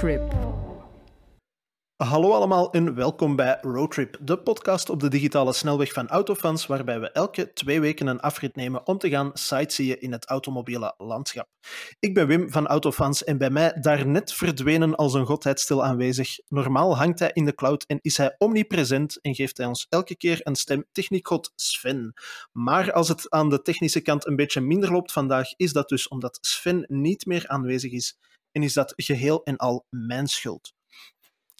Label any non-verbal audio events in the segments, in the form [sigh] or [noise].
Roadtrip. Hallo allemaal en welkom bij Roadtrip, de podcast op de digitale snelweg van Autofans, waarbij we elke twee weken een afrit nemen om te gaan sightseeën in het automobiele landschap. Ik ben Wim van Autofans en bij mij daar net verdwenen als een godheid stil aanwezig. Normaal hangt hij in de cloud en is hij omnipresent en geeft hij ons elke keer een stem techniekgod Sven. Maar als het aan de technische kant een beetje minder loopt vandaag, is dat dus omdat Sven niet meer aanwezig is en is dat geheel en al mijn schuld.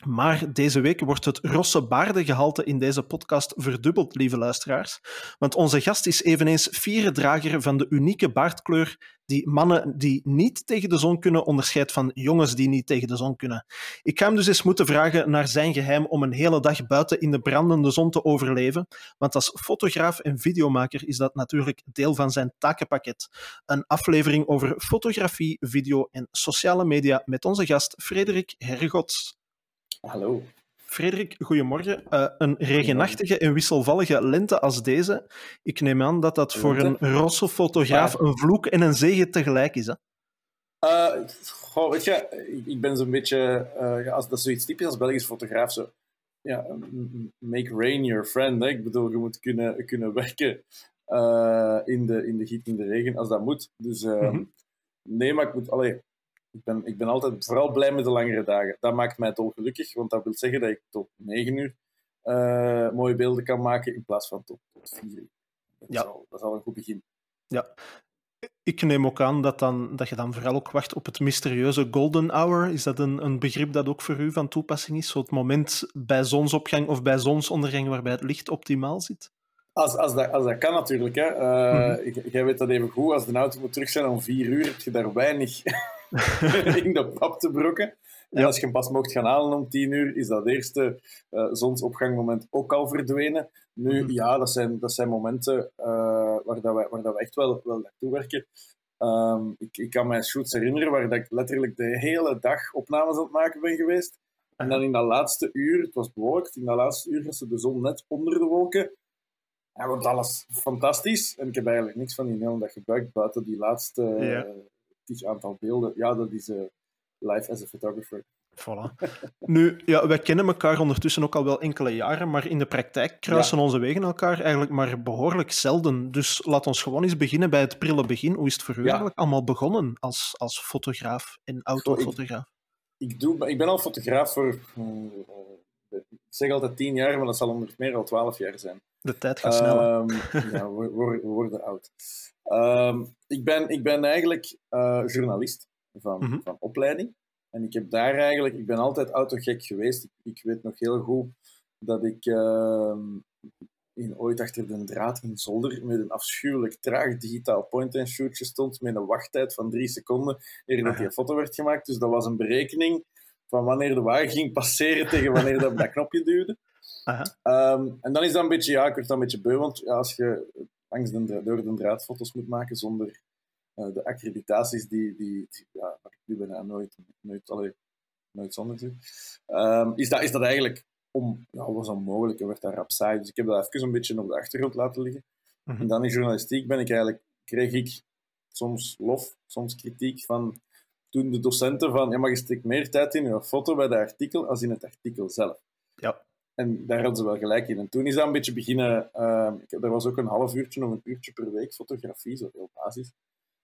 Maar deze week wordt het rosse baardengehalte in deze podcast verdubbeld, lieve luisteraars. Want onze gast is eveneens vierde drager van de unieke baardkleur die mannen die niet tegen de zon kunnen onderscheidt van jongens die niet tegen de zon kunnen. Ik ga hem dus eens moeten vragen naar zijn geheim om een hele dag buiten in de brandende zon te overleven. Want als fotograaf en videomaker is dat natuurlijk deel van zijn takenpakket. Een aflevering over fotografie, video en sociale media met onze gast Frederik Hergots. Hallo. Frederik, goedemorgen. Uh, een regenachtige en wisselvallige lente als deze. Ik neem aan dat dat voor een rosse fotograaf een vloek en een zegen tegelijk is. Hè? Uh, goh, weet je, ik ben zo'n beetje, uh, ja, als, dat is zoiets typisch als Belgisch fotograaf. Zo, ja, make rain your friend. Hè? Ik bedoel, je moet kunnen, kunnen werken in, de, in de giet, in de regen, als dat moet. Dus mm -hmm. nee, maar ik moet, allee, ik ben, ik ben altijd vooral blij met de langere dagen. Dat maakt mij dolgelukkig, want dat wil zeggen dat ik tot 9 uur uh, mooie beelden kan maken in plaats van tot, tot 4 uur. Dat, ja. is al, dat is al een goed begin. Ja. Ik neem ook aan dat, dan, dat je dan vooral ook wacht op het mysterieuze golden hour. Is dat een, een begrip dat ook voor u van toepassing is? Zo het moment bij zonsopgang of bij zonsondergang waarbij het licht optimaal zit? Als, als, dat, als dat kan natuurlijk. Hè. Uh, mm -hmm. Jij weet dat even goed. Als de auto moet terug zijn om vier uur, heb je daar weinig [laughs] in de pap te brokken. En als je hem pas mocht gaan halen om tien uur, is dat eerste uh, zonsopgangmoment ook al verdwenen. Nu, mm ja, dat zijn, dat zijn momenten uh, waar, dat wij, waar dat we echt wel, wel naartoe werken. Um, ik, ik kan mij shoots herinneren waar dat ik letterlijk de hele dag opnames aan het maken ben geweest. En dan in dat laatste uur, het was bewolkt, in dat laatste uur was de zon net onder de wolken. En wordt alles fantastisch. En ik heb eigenlijk niks van die hele dag gebruikt buiten die laatste ja. Aantal beelden. Ja, dat is uh, live as a photographer. Voilà. [laughs] nu, ja, wij kennen elkaar ondertussen ook al wel enkele jaren, maar in de praktijk kruisen ja. onze wegen elkaar eigenlijk maar behoorlijk zelden. Dus laat ons gewoon eens beginnen bij het prille begin. Hoe is het voor u ja. eigenlijk allemaal begonnen als, als fotograaf en autofotograaf? Ik, ik, doe, ik ben al fotograaf voor, uh, ik zeg altijd tien jaar, maar dat zal onder meer al twaalf jaar zijn. De tijd gaat snel. Um, ja, we, we, worden oud. Um, ik, ben, ik ben eigenlijk uh, journalist van, mm -hmm. van opleiding. En ik heb daar eigenlijk, ik ben altijd autogek geweest. Ik, ik weet nog heel goed dat ik uh, in, ooit achter de draad in Zolder met een afschuwelijk traag digitaal point-and-shootje stond met een wachttijd van drie seconden eer dat die een foto werd gemaakt. Dus dat was een berekening van wanneer de wagen ging passeren tegen wanneer dat dat knopje duwde. Um, en dan is dat een beetje, ja, ik word dan een beetje beu, want ja, als je langs de, door de draad foto's moet maken zonder uh, de accreditaties die, die, die ja, ik nu bijna nooit, nooit, allee, nooit zonder um, is, dat, is dat eigenlijk om, ja, was onmogelijk en werd daar rap saai. Dus ik heb dat even een beetje op de achtergrond laten liggen. Mm -hmm. En dan in journalistiek ben ik eigenlijk, kreeg ik soms lof, soms kritiek van toen de docenten van, ja, maar je steekt meer tijd in je foto bij de artikel als in het artikel zelf. Ja. En daar hadden ze wel gelijk in. En toen is dat een beetje beginnen... Uh, er was ook een half uurtje of een uurtje per week fotografie, zo heel basis.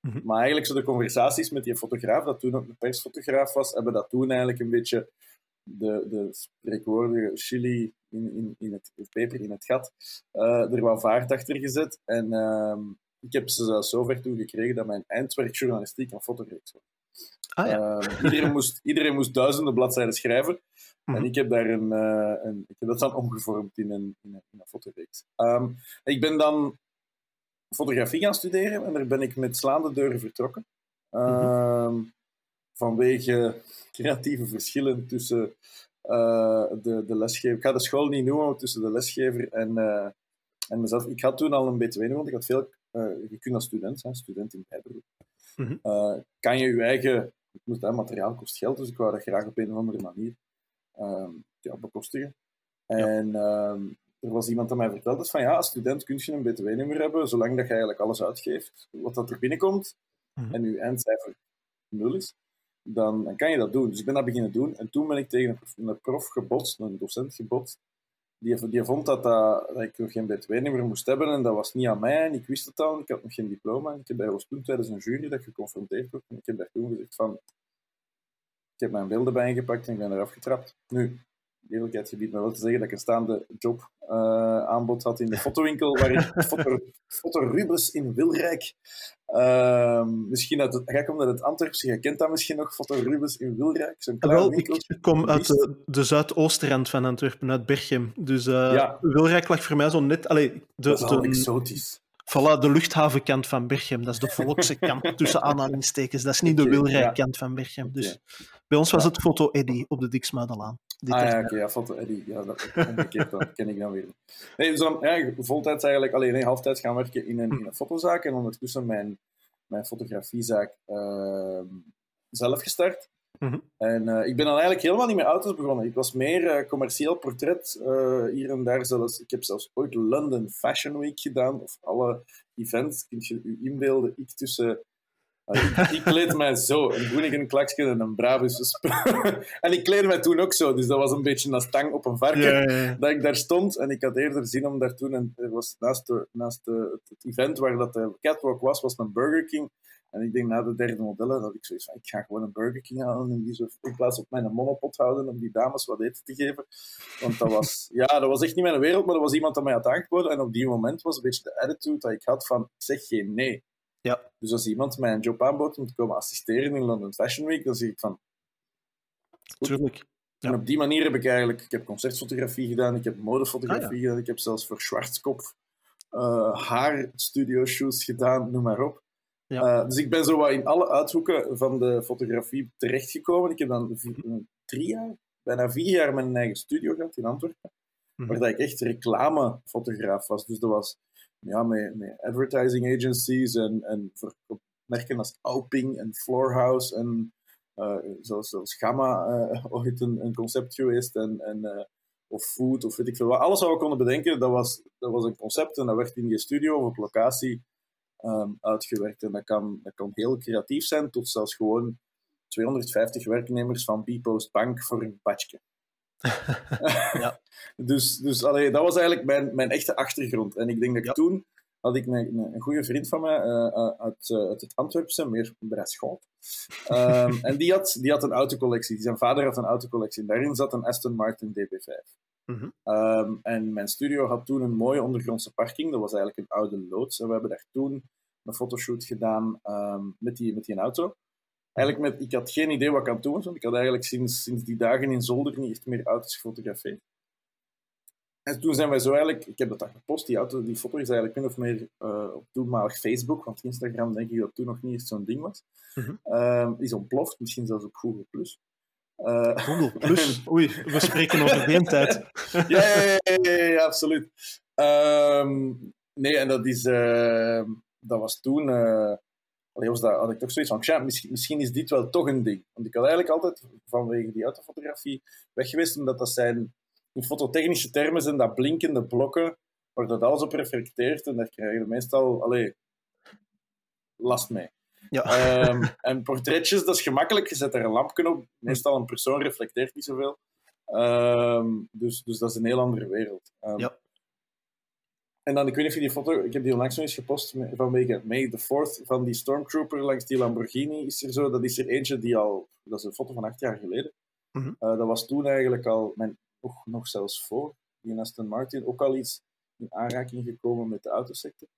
Mm -hmm. Maar eigenlijk zo de conversaties met die fotograaf, dat toen ook een persfotograaf was, hebben dat toen eigenlijk een beetje de, de spreekwoordige chili in, in, in het of peper in het gat uh, er wat vaart achter gezet. En uh, ik heb ze zelfs zover toe gekregen dat mijn eindwerk journalistiek een fotoreeks was. Ah, ja. iedereen, moest, iedereen moest duizenden bladzijden schrijven. En ik heb daar een, uh, een, ik heb dat dan omgevormd in een, in een, in een fotoreeks. Um, ik ben dan fotografie gaan studeren en daar ben ik met slaande deuren vertrokken. Um, mm -hmm. Vanwege creatieve verschillen tussen uh, de, de lesgever. Ik ga de school niet noemen, maar tussen de lesgever en, en mezelf. Ik had toen al een BTW, want ik had veel. je kunt als student zijn, student in bijberoep. Mm -hmm. kan je je eigen moet, hè, materiaal kost geld, dus ik wou dat graag op een of andere manier ja, bekostigen. En ja. um, er was iemand dat mij vertelde van ja, als student kun je een btw-nummer hebben, zolang dat je eigenlijk alles uitgeeft wat dat er binnenkomt, mm -hmm. en je eindcijfer nul is. dan, kan je dat doen. Dus ik ben dat beginnen doen. En toen ben ik tegen een, prof gebotst, een docent gebotst. Die, die vond dat, dat, dat ik nog geen B2-nummer moest hebben en dat was niet aan mij. En ik wist het al, ik had nog geen diploma. Ik heb bij was toen tijdens een jury dat geconfronteerd werd. En ik heb daar toen gezegd van... Ik heb mijn beelden bijgepakt en ik ben eraf getrapt. Nu, eerlijkheid gebied me wel te zeggen dat ik een staande job uh, aanbod had in de fotowinkel, waar ik [laughs] foto, foto Rubens in Wilrijk. Uh, misschien uit het, ga omdat het Antwerpse, je kent dat misschien nog, foto Rubens in Wilrijk. Zo'n klein wel, ik, ik, kom uit de, de zuidoostrand van Antwerpen, uit Berchem. Dus uh, ja. Wilrijk lag voor mij zo net... Allee, de, dat is de, exotisch. Voilà, de luchthavenkant van Berchem. Dat is de volkse kant, tussen [laughs] aanhalingstekens. Dat is niet de Wilrijk-kant van Berchem. Dus bij ons was het foto Eddy op de Diksmuidelaan. Ah ja, oké, ja, foto Eddy. Ja, dat, dat ken ik dan weer. Nee, dus dan, ja, voltijds eigenlijk, alleen nee, halftijds gaan werken in een, in een fotozaak en ondertussen mijn, mijn fotografiezaak uh, zelf gestart. Mm En uh, ik ben dan eigenlijk helemaal niet met auto's begonnen. Ik was meer uh, commercieel portret, uh, hier en daar zelfs. Ik heb zelfs ooit London Fashion Week gedaan, of alle events. Kun je je inbeelden, ik tussen ik, ik kleed mij zo, een Groeningen klaksje en een Brabus. [laughs] en ik kleedde mij toen ook zo, dus dat was een beetje een stang op een varken ja, ja, ja. dat ik daar stond. En ik had eerder zin om daar toen, en er was naast, de, naast de, het event waar dat de catwalk was, was een Burger King. En ik denk na de derde modellen dat ik zoiets van, ik ga gewoon een Burger King halen en die zo in plaats op mijn monopot houden om die dames wat eten te geven. Want dat was, [laughs] ja, dat was echt niet mijn wereld, maar dat was iemand dat mij had aangeboden. En op die moment was een beetje de attitude dat ik had van, ik zeg geen nee. Ja. Dus als iemand mij een job aanbood om te komen assisteren in London Fashion Week, dan zeg ik van... Tuurlijk. Ja. En op die manier heb ik eigenlijk... Ik heb concertfotografie gedaan, ik heb modefotografie Ah, ja. gedaan, ik heb zelfs voor Schwarzkopf uh, haar studio shoots gedaan, noem maar op. Ja. Uh, dus ik ben zo wat in alle uithoeken van de fotografie terechtgekomen. Ik heb dan vier, drie jaar, bijna vier jaar mijn eigen studio gehad in Antwerpen. Mhm. Waar dat ik echt reclamefotograaf was. Dus dat was ja, met, met advertising agencies en, en merken als Alping en Floorhouse en uh, zelfs, zelfs Gamma uh, [laughs] ooit een, een, concept geweest en, en uh, of food of weet ik veel wat. Alles wat we konden bedenken, dat was, dat was een concept en dat werd in je studio of op locatie um, uitgewerkt. En dat kan, dat kan heel creatief zijn tot zelfs gewoon 250 werknemers van Bpost Bank voor een patchje. Ja. [laughs] dus dus allee, dat was eigenlijk mijn, mijn echte achtergrond. En ik denk dat ik Ja. toen had ik een, een, goede vriend van mij uh, uh, uit, uh, uit het Antwerpse, meer Bresschot. Um, [laughs] en die had, die had een autocollectie. Zijn vader had een autocollectie. En daarin zat een Aston Martin DB5. Mhm. Um, en mijn studio had toen een mooie ondergrondse parking. Dat was eigenlijk een oude loods. En we hebben daar toen een fotoshoot gedaan um, met, die, met die auto. Eigenlijk met, ik had geen idee wat ik aan het doen was, want ik had eigenlijk sinds, sinds die dagen in Zolder niet echt meer auto's gefotografeerd. En toen zijn wij zo eigenlijk, ik heb dat dan gepost, die, auto, die foto is eigenlijk min of meer uh, op toenmalig Facebook, want Instagram denk ik dat toen nog niet echt zo'n ding was. Uh, is ontploft, misschien zelfs op Google+. Plus. Uh, Google Plus? [laughs] Oei, we spreken over tijd. [laughs] ja, ja, ja, ja, ja, absoluut. Um, nee, en dat is, uh, dat was toen, allee, was dat, had ik toch zoiets van, tja, misschien, misschien is dit wel toch een ding. Want ik had eigenlijk altijd vanwege die autofotografie weg geweest, omdat dat zijn, in fototechnische termen zijn dat blinkende blokken, waar dat alles op reflecteert, en daar krijg je meestal, allee, last mee. Ja. Um, [laughs] en portretjes, dat is gemakkelijk. Je zet er een lampje op. Meestal een persoon reflecteert niet zoveel. Um, dus, dus dat is een heel andere wereld. Um, ja. En dan, ik weet niet of je die foto... Ik heb die onlangs nog eens gepost vanwege May the 4th van die Stormtrooper langs die Lamborghini. Is er zo, dat is er eentje die al... Dat is een foto van acht jaar geleden. Mm -hmm. uh, dat was toen eigenlijk al... Mijn, nog, nog zelfs voor die Aston Martin ook al iets in aanraking gekomen met de autosector.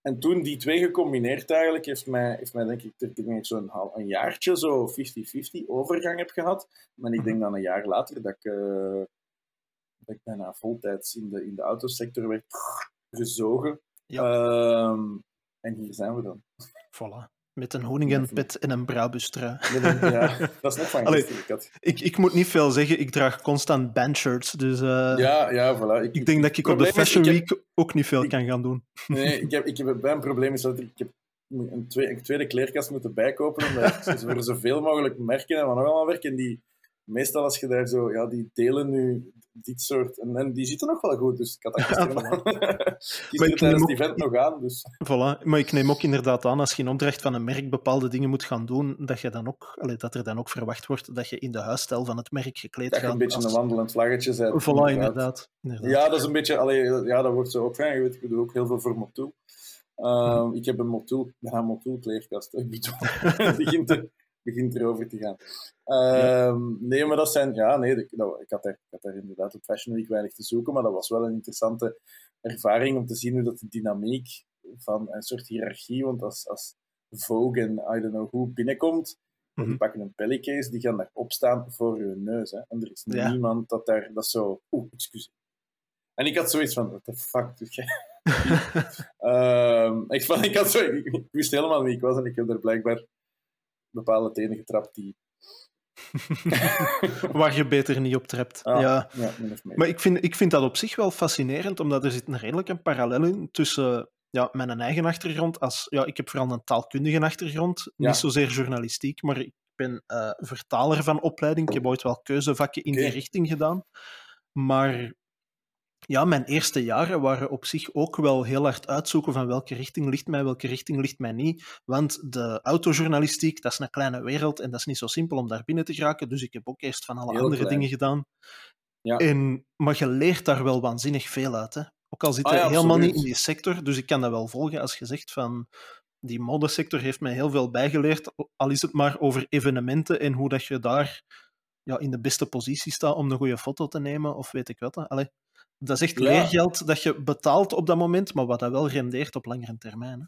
En toen die twee gecombineerd eigenlijk, heeft mij, heeft mij denk ik, ik denk zo'n een jaartje zo 50-50 overgang heb gehad. Maar ik denk dan een jaar later dat ik, uh, dat ik bijna voltijds in de, in de autosector werd gezogen. Ja. Um, en hier zijn we dan. Voilà. Met een honingenpet en een brabustra. Ja, [laughs] dat is nog van Allee, ik, ik moet niet veel zeggen, ik draag constant bandshirts. Dus uh, ja, ja, voilà. Ik, ik denk dat ik op de Fashion is, Week heb, ook niet veel ik, kan gaan doen. Nee, [laughs] ik heb, ik heb, mijn probleem is dat ik heb een, tweede, een tweede kleerkast moeten bijkopen, omdat [laughs] ik voor zoveel mogelijk merken en wat nog allemaal werken, die, meestal als je daar zo, ja, die delen nu dit soort. En, en die zitten nog wel goed, dus ik had dat gisteren, [laughs] ja, gisteren tijdens het event nog aan. Dus. Voilà. Maar ik neem ook inderdaad aan, als je in opdracht van een merk bepaalde dingen moet gaan doen, dat, je dan ook, allee, dat er dan ook verwacht wordt dat je in de huisstijl van het merk gekleed gaat. Dat je een beetje als... een wandelend vlaggetje bent. Voilà, inderdaad. inderdaad. Ja, dat is een beetje, allee, ja, dat wordt zo ook fijn. Je weet, ik doe ook heel veel voor Motul. Uh, mm. Ik heb een Motul, een Motul kleerkast. Ik bedoel, [laughs] [laughs] begint, er, begint erover te gaan. Uh, nee, maar dat zijn, ja, nee, ik, ik, had daar, ik had daar inderdaad op Fashion Week weinig te zoeken, maar dat was wel een interessante ervaring om te zien hoe dat de dynamiek van een soort hiërarchie, want als, als Vogue en I don't know who binnenkomt, die mhm. pakken een pellicase, die gaan daar opstaan voor hun neus. Hè. En er is niemand dat daar, dat zo, oeh, excuus. En ik had zoiets van, what the fuck doe jij? um, [laughs] ik, ik, had zo, ik, wist helemaal wie ik was en ik heb er blijkbaar bepaalde tenen getrapt die [laughs] Waar je beter niet op trapt. Ah, ja. ja maar ik vind, ik vind dat op zich wel fascinerend, omdat er zit een redelijk een parallel in tussen ja, mijn eigen achtergrond. Als, ja, ik heb vooral een taalkundige achtergrond, niet zozeer journalistiek, maar ik ben uh, vertaler van opleiding. Ik heb ooit wel keuzevakken in die richting gedaan. Maar ja, mijn eerste jaren waren op zich ook wel heel hard uitzoeken van welke richting ligt mij, welke richting ligt mij niet. Want de autojournalistiek, dat is een kleine wereld en dat is niet zo simpel om daar binnen te geraken. Dus ik heb ook eerst van alle andere dingen gedaan. Ja. En, maar je leert daar wel waanzinnig veel uit. Hè? Ook al zit je ah helemaal niet in die sector, dus ik kan dat wel volgen als je zegt van die modesector heeft mij heel veel bijgeleerd, al is het maar over evenementen en hoe dat je daar ja, in de beste positie staat om een goede foto te nemen, of weet ik wat. Allee, dat is echt leergeld dat je betaalt op dat moment, maar wat dat wel rendeert op langere termijn. Hè?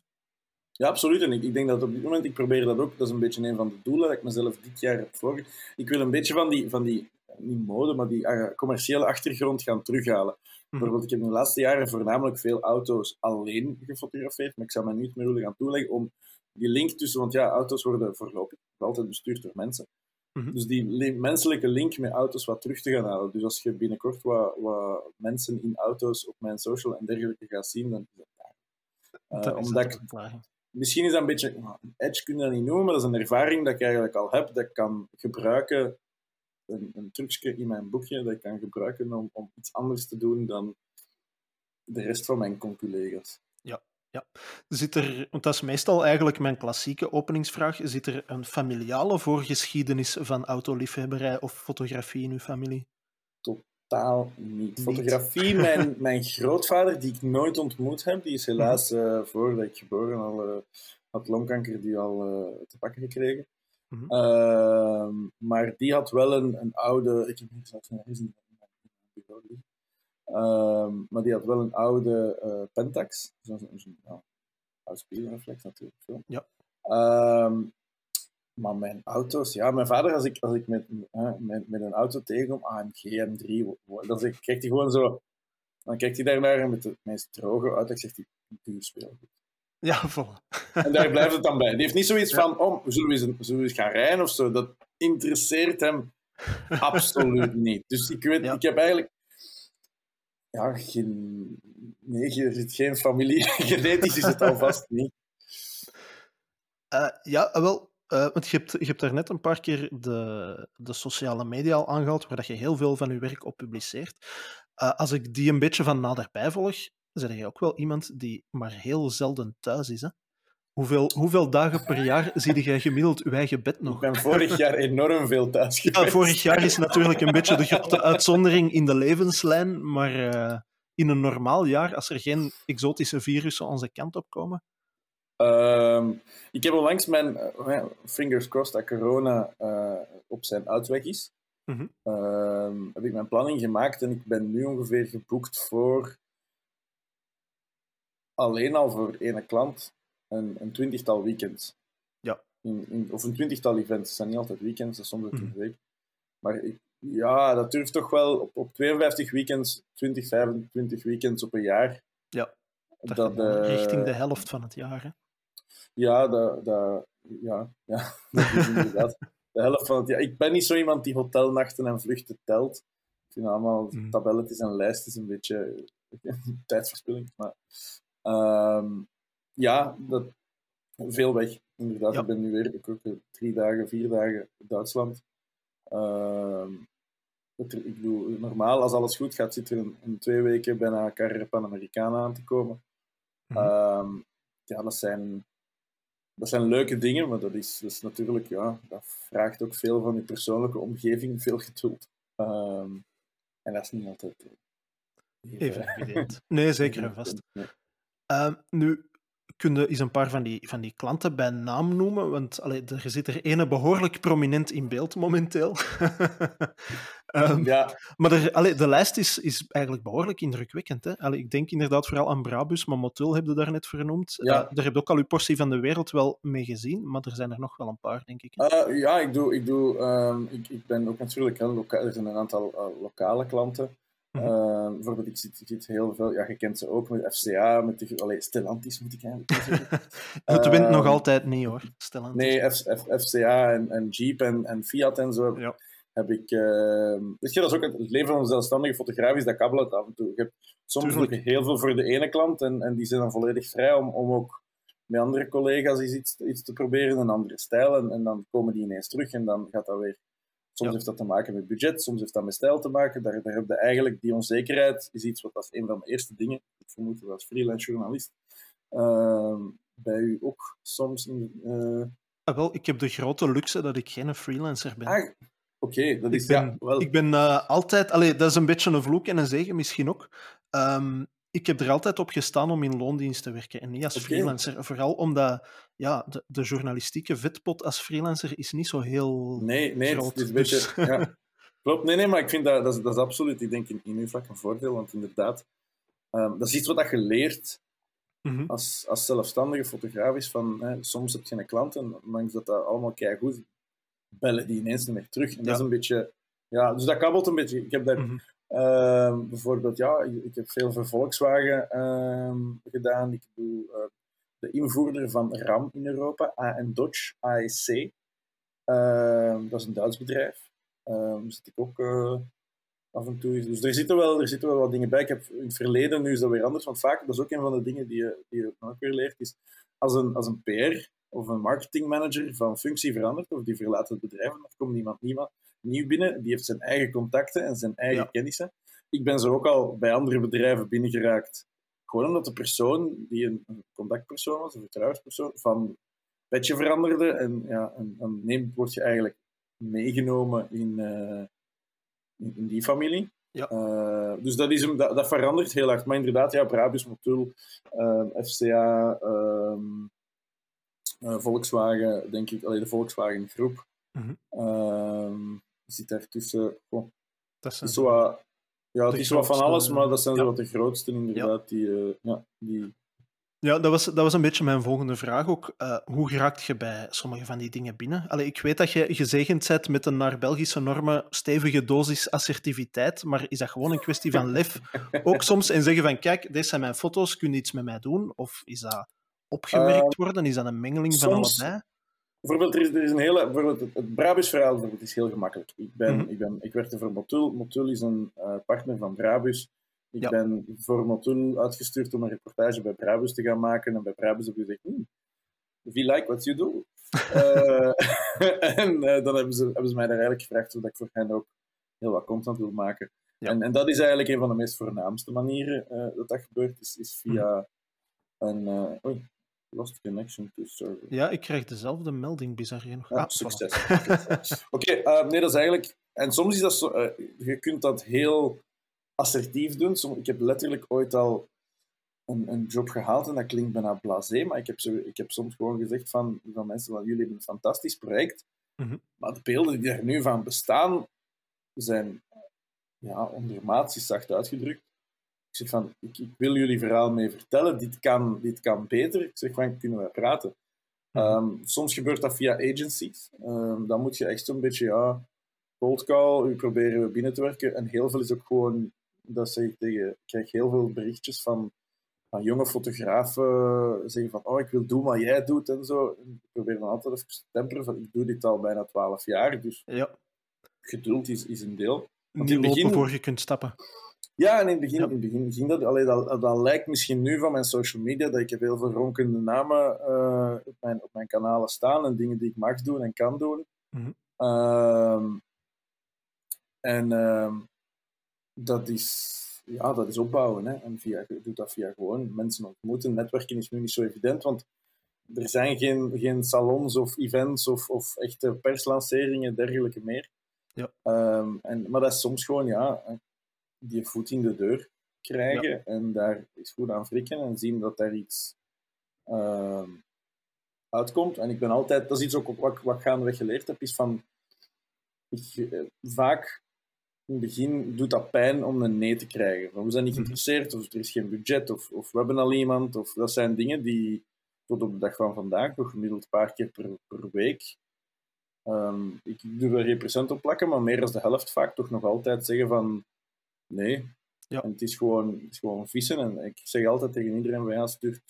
Ja, absoluut. En ik, ik denk dat op dit moment, ik probeer dat ook, dat is een beetje een van de doelen dat ik mezelf dit jaar heb voor. Ik wil een beetje van die, van die niet mode, maar die uh, commerciële achtergrond gaan terughalen. Mm. Bijvoorbeeld, ik heb in de laatste jaren voornamelijk veel auto's alleen gefotografeerd, maar ik zou me niet meer willen gaan toeleggen om die link tussen, want ja, auto's worden voorlopig altijd bestuurd door mensen. Mhm. Dus die menselijke link met auto's wat terug te gaan halen. Dus als je binnenkort wat, wat mensen in auto's op mijn social en dergelijke gaat zien, dan is dat. Uh, omdat ik, misschien is dat een beetje, nou, edge kun je dat niet noemen, maar dat is een ervaring dat ik eigenlijk al heb, dat ik kan gebruiken, een, een trucje in mijn boekje, dat ik kan gebruiken om, om iets anders te doen dan de rest van mijn conculega's. Ja, zit er, want dat is meestal eigenlijk mijn klassieke openingsvraag, zit er een familiale voorgeschiedenis van autoliefhebberij of fotografie in uw familie? Totaal niet. Fotografie, [laughs] mijn, mijn grootvader, die ik nooit ontmoet heb, die is helaas uh, voordat ik geboren al uh, had longkanker die al uh, te pakken gekregen. Mm -hmm. maar die had wel een, een oude, ik heb niet zelfs een Um, maar die had wel een oude uh, Pentax. Zo'n zo, oude spiegelreflex natuurlijk. Zo. Ja. Um, maar mijn auto's, ja, mijn vader, als ik, als ik met, uh, met, met een auto tegenkom, AMG M3, dan kijkt hij gewoon zo. Dan kijkt hij daarnaar en met de meest droge auto zegt hij: duur speelgoed. Ja, vol. [laughs] En daar blijft het dan bij. Die heeft niet zoiets van: oh, zullen we, eens, zullen we eens gaan rijden of zo? Dat interesseert hem absoluut niet. Dus ik weet, ja. ik heb eigenlijk ja, geen, nee, je zit geen familie. [laughs] Genetisch is het alvast niet. Uh, ja, wel, uh, want je hebt, je hebt daar net een paar keer de, de sociale media al aangehaald, waar dat je heel veel van je werk op publiceert. Als ik die een beetje van naderbij volg, ben je ook wel iemand die maar heel zelden thuis is. Hè? Hoeveel, hoeveel dagen per jaar zie jij gemiddeld uw eigen bed nog? Ik ben vorig jaar enorm veel thuis geweest. Ja, vorig jaar is natuurlijk een beetje de grote uitzondering in de levenslijn, maar uh, in een normaal jaar, als er geen exotische virussen onze kant op komen? Um, ik heb onlangs mijn, uh, fingers crossed dat corona uh, op zijn uitweg is, -hmm. uh, heb ik mijn planning gemaakt en ik ben nu ongeveer geboekt voor alleen al voor ene klant een, een twintigtal weekends. Ja. In, in, of een twintigtal events. Het zijn niet altijd weekends, dat is soms een mm. week. Maar ik, ja, dat durft toch wel op, op 52 weekends, 20, 25 weekends op een jaar. Ja, dat, dat uh, richting de helft van het jaar. Hè? Ja, dat, dat, ja, ja, [laughs] dat is inderdaad de helft van het jaar. Ik ben niet zo iemand die hotelnachten en vluchten telt. Ik vind allemaal mm. tabelletjes en lijstjes een beetje [laughs] tijdverspilling. Maar um, ja, dat, veel weg. Inderdaad, ik ben nu weer ik ook, drie dagen, vier dagen in Duitsland. Ehm, ik bedoel, normaal, als alles goed gaat, zit er in, twee weken bijna Carrera Panamericana aan te komen. Mm ja, dat zijn, dat zijn leuke dingen, maar dat is, dat is natuurlijk, ja, dat vraagt ook veel van je persoonlijke omgeving, veel geduld. Ehm, en dat is niet altijd even, even evident. Nee, zeker en [laughs] vast. Nu, kun je eens een paar van die, van die klanten bij naam noemen? Want allee, er zit er ene behoorlijk prominent in beeld momenteel. um, [laughs] ja. Maar er, allee, de lijst is, is eigenlijk behoorlijk indrukwekkend. Hè? Allee, ik denk inderdaad vooral aan Brabus, maar Motul heb je daar net vernoemd. Ja. Uh, daar heb je ook al uw portie van de wereld wel mee gezien, maar er zijn er nog wel een paar, denk ik. Uh, ja, ik, doe, ik, doe, um, ik, ik ben ook natuurlijk... Hè, er zijn een aantal uh, lokale klanten. Mm -hmm. bijvoorbeeld, ik zie, ik zie, heel veel, ja, je kent ze ook met FCA, met de, allee, Stellantis moet ik eigenlijk zeggen. Het uh, wint nog altijd niet hoor, Stellantis. Nee, F, F, FCA en, en, Jeep en, en Fiat en zo ja. heb ik. Uh, weet je, dat is ook het leven van een zelfstandige fotograaf, is dat kabbelt af en toe. Je hebt soms doe je heel veel voor de ene klant en, en die zijn dan volledig vrij om, om ook met andere collega's iets, iets te proberen, een andere stijl. En, en dan komen die ineens terug en dan gaat dat weer Soms heeft dat te maken met budget, soms heeft dat met stijl te maken. Daar, daar heb je eigenlijk die onzekerheid, is iets wat als een van de eerste dingen, ik vermoed dat als freelance journalist, uh, bij u ook soms. In, uh... ah, wel, ik heb de grote luxe dat ik geen freelancer ben. Ah, Oké, dat is ik ben, ja, wel. Ik ben uh, altijd, allee, dat is een beetje een vloek en een zegen misschien ook. Um, ik heb er altijd op gestaan om in loondienst te werken en niet als freelancer. Vooral omdat ja, de, de, journalistieke vetpot als freelancer is niet zo heel nee, nee, groot. Het is een beetje, dus- ja. [laughs] Klopt, nee, nee, maar ik vind dat, dat, is, dat is absoluut, ik denk in, in uw vlak een voordeel, want inderdaad, um, dat is iets wat je leert mm -hmm. als, als zelfstandige fotograaf is van, hè, soms heb je een klant en ondanks dat dat allemaal goed bellen die ineens niet meer terug. En ja. dat is een beetje, ja, dus dat kabbelt een beetje. Ik heb daar, mm -hmm. Uh, bijvoorbeeld, ja, ik heb veel voor Volkswagen uh, gedaan. Ik doe uh, de invoerder van RAM in Europa, en Dodge, AEC. Ehm, dat is een Duits bedrijf. Daar zit ik ook eh, af en toe. Dus er zitten, wel, er zitten wel wat dingen bij. Ik heb in het verleden, nu is dat weer anders, want vaak, dat is ook een van de dingen die je, die je ook weer leert, is als een, als een PR of een marketingmanager van functie verandert, of die verlaat het bedrijf en er komt niemand, niemand nieuw binnen, die heeft zijn eigen contacten en zijn eigen ja. kennissen. Ik ben zo ook al bij andere bedrijven binnengeraakt, gewoon omdat de persoon, die een, contactpersoon was, een vertrouwenspersoon, van petje veranderde. En, ja, en neemt, word je eigenlijk meegenomen in, uh, in, in, die familie. Ja. Uh, dus dat, is, dat, dat, verandert heel hard. Maar inderdaad, ja, Brabus, Motul, uh, FCA, um, Volkswagen, denk ik, alleen de Volkswagen groep. Mm -hmm zit daartussen. Oh, dat is zo wat, ja, het is wel van alles, maar dat zijn ja. zo wat de grootste inderdaad. Ja. Die, uh, ja, die... ja, dat was, dat was een beetje mijn volgende vraag ook. Uh, hoe geraakt je bij sommige van die dingen binnen? Allee, ik weet dat je gezegend bent met een naar Belgische normen stevige dosis assertiviteit, maar is dat gewoon een kwestie van lef? [laughs] ook soms en zeggen van, kijk, deze zijn mijn foto's, kun je iets met mij doen? Of is dat opgemerkt worden? Is dat een mengeling van allebei? Bijvoorbeeld, er is, er is een hele, bijvoorbeeld het, het Brabus-verhaal bijvoorbeeld is heel gemakkelijk. Ik, ben, mm -hmm. ik, ben, ik werkte voor Motul. Motul is een uh, partner van Brabus. Ik ja. ben voor Motul uitgestuurd om een reportage bij Brabus te gaan maken. En bij Brabus heb ik gezegd, if you like what you do. uh, [laughs] [laughs] en uh, dan hebben ze, hebben ze mij daar eigenlijk gevraagd of ik voor hen ook heel wat content wil maken. Ja. En, en dat is eigenlijk een van de meest voornaamste manieren dat dat gebeurt, is, is via mm -hmm. een... Oei, Lost connection to server. Ja, ik krijg dezelfde melding, bizar genoeg. Ja, ah, succes. [laughs] Oké, okay, uh, nee, dat is eigenlijk... En soms is dat zo... Uh, je kunt dat heel assertief doen. Som, ik heb letterlijk ooit al een, een job gehaald en dat klinkt bijna blasé, maar ik heb, zo, ik heb soms gewoon gezegd van, van mensen van jullie hebben een fantastisch project, mm -hmm. maar de beelden die er nu van bestaan zijn ja, ondermaats, zacht uitgedrukt. Ik zeg van, ik, ik, wil jullie verhaal mee vertellen, dit kan, dit kan beter. Ik zeg van, kunnen we praten? Um, soms gebeurt dat via agencies. Um, dan moet je echt zo'n beetje, ja, cold call, u proberen we binnen te werken. En heel veel is ook gewoon, dat zeg ik tegen, ik krijg heel veel berichtjes van, van jonge fotografen, zeggen van, oh, ik wil doen wat jij doet en zo. En ik probeer dan altijd even te temperen van, ik doe dit al bijna twaalf jaar, dus ja. geduld is, is een deel. In het begin, voor je kunt stappen. Ja, en in het begin, ja. in het begin ging dat, allee, dat, dat lijkt misschien nu van mijn social media, dat ik heb heel veel ronkende namen uh, op, mijn, op mijn kanalen staan en dingen die ik mag doen en kan doen. Mm -hmm. uh, En ehm, dat, is, ja, dat is opbouwen. Hè. En via, je doet dat via gewoon mensen ontmoeten. Netwerken is nu niet zo evident, want er zijn geen, geen salons of events of, of echte perslanceringen en dergelijke meer. Ja. Ehm, en, maar dat is soms gewoon ja, die voet in de deur krijgen en daar is goed aan frikken en zien dat daar iets ehm, uitkomt. En ik ben altijd, dat is iets ook wat, wat ik gaandeweg geleerd heb, is van ik, eh, vaak in het begin doet dat pijn om een nee te krijgen. Van, we zijn niet mhm. geïnteresseerd, of er is geen budget, of, of we hebben al iemand. Of, dat zijn dingen die tot op de dag van vandaag, nog gemiddeld een paar keer per, per week, ehm, ik doe er geen procent op plakken, maar meer dan de helft vaak toch nog altijd zeggen van nee. Ja. En het is gewoon, het is gewoon vissen. En ik zeg altijd tegen iedereen, ja, stuurt,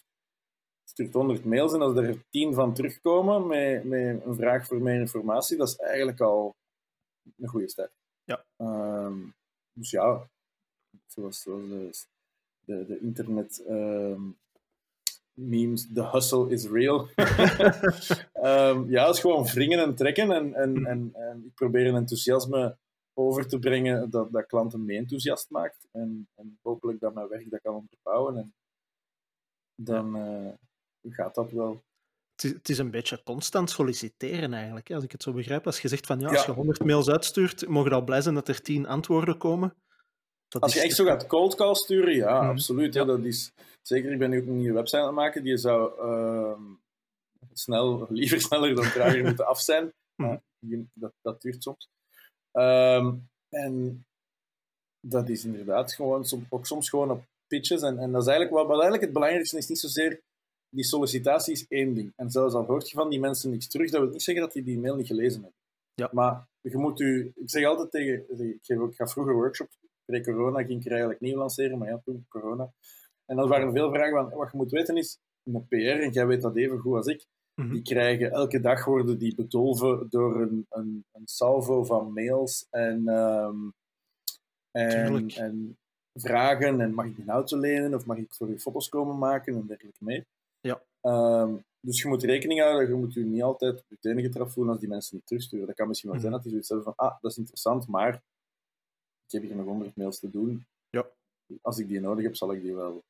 stuurt 100 mails en als er 10 van terugkomen met, met een vraag voor meer informatie, dat is eigenlijk al een goede start. Ja. Ehm, dus ja, zoals, zoals de, de, de internet ehm, memes, the hustle is real. [laughs] [laughs] um, ja, het is gewoon wringen en trekken en, en, en, en, ik probeer een enthousiasme over te brengen dat, dat klanten mee enthousiast maakt en, en hopelijk dat mijn werk dat kan onderbouwen en dan uh, gaat dat wel het is een beetje constant solliciteren eigenlijk, hè, als ik het zo begrijp. Als je zegt van ja, als je 100 mails uitstuurt, mogen al blij zijn dat er 10 antwoorden komen. Dat als je echt zo gaat cold call sturen, ja, mhm. absoluut. Ja. dat is, zeker, ik ben nu ook een nieuwe website aan het maken, die zou uh, snel, [laughs] liever sneller dan trager moeten af zijn. [laughs] Mm. dat, dat duurt soms. Um, en dat is inderdaad gewoon, ook soms gewoon op pitches. En, en dat is eigenlijk, wat, wat eigenlijk het belangrijkste is, niet zozeer die sollicitatie is één ding. En zelfs al hoort je van die mensen niks terug, dat wil niet zeggen dat die die mail niet gelezen hebben. Ja. Maar je moet u... Ik zeg altijd tegen... Ik, geef ook, ik ga vroeger workshops. Pre-corona ging ik er eigenlijk nieuw lanceren, maar ja, toen corona. En dan waren veel vragen van... Wat je moet weten is, een PR, en jij weet dat even goed als ik, mhm. die krijgen... Elke dag worden die bedolven door een, een, een salvo van mails en... Um, en, en vragen en mag ik een auto lenen of mag ik voor je foto's komen maken en dergelijke meer. Ja. Ehm, dus je moet rekening houden, je moet je niet altijd meteen getrapt voelen als die mensen niet terugsturen. Dat kan misschien wel zijn mhm. dat die zoiets hebben van, ah, dat is interessant, maar ik heb hier nog honderd mails te doen. Ja. Als ik die nodig heb, zal ik die wel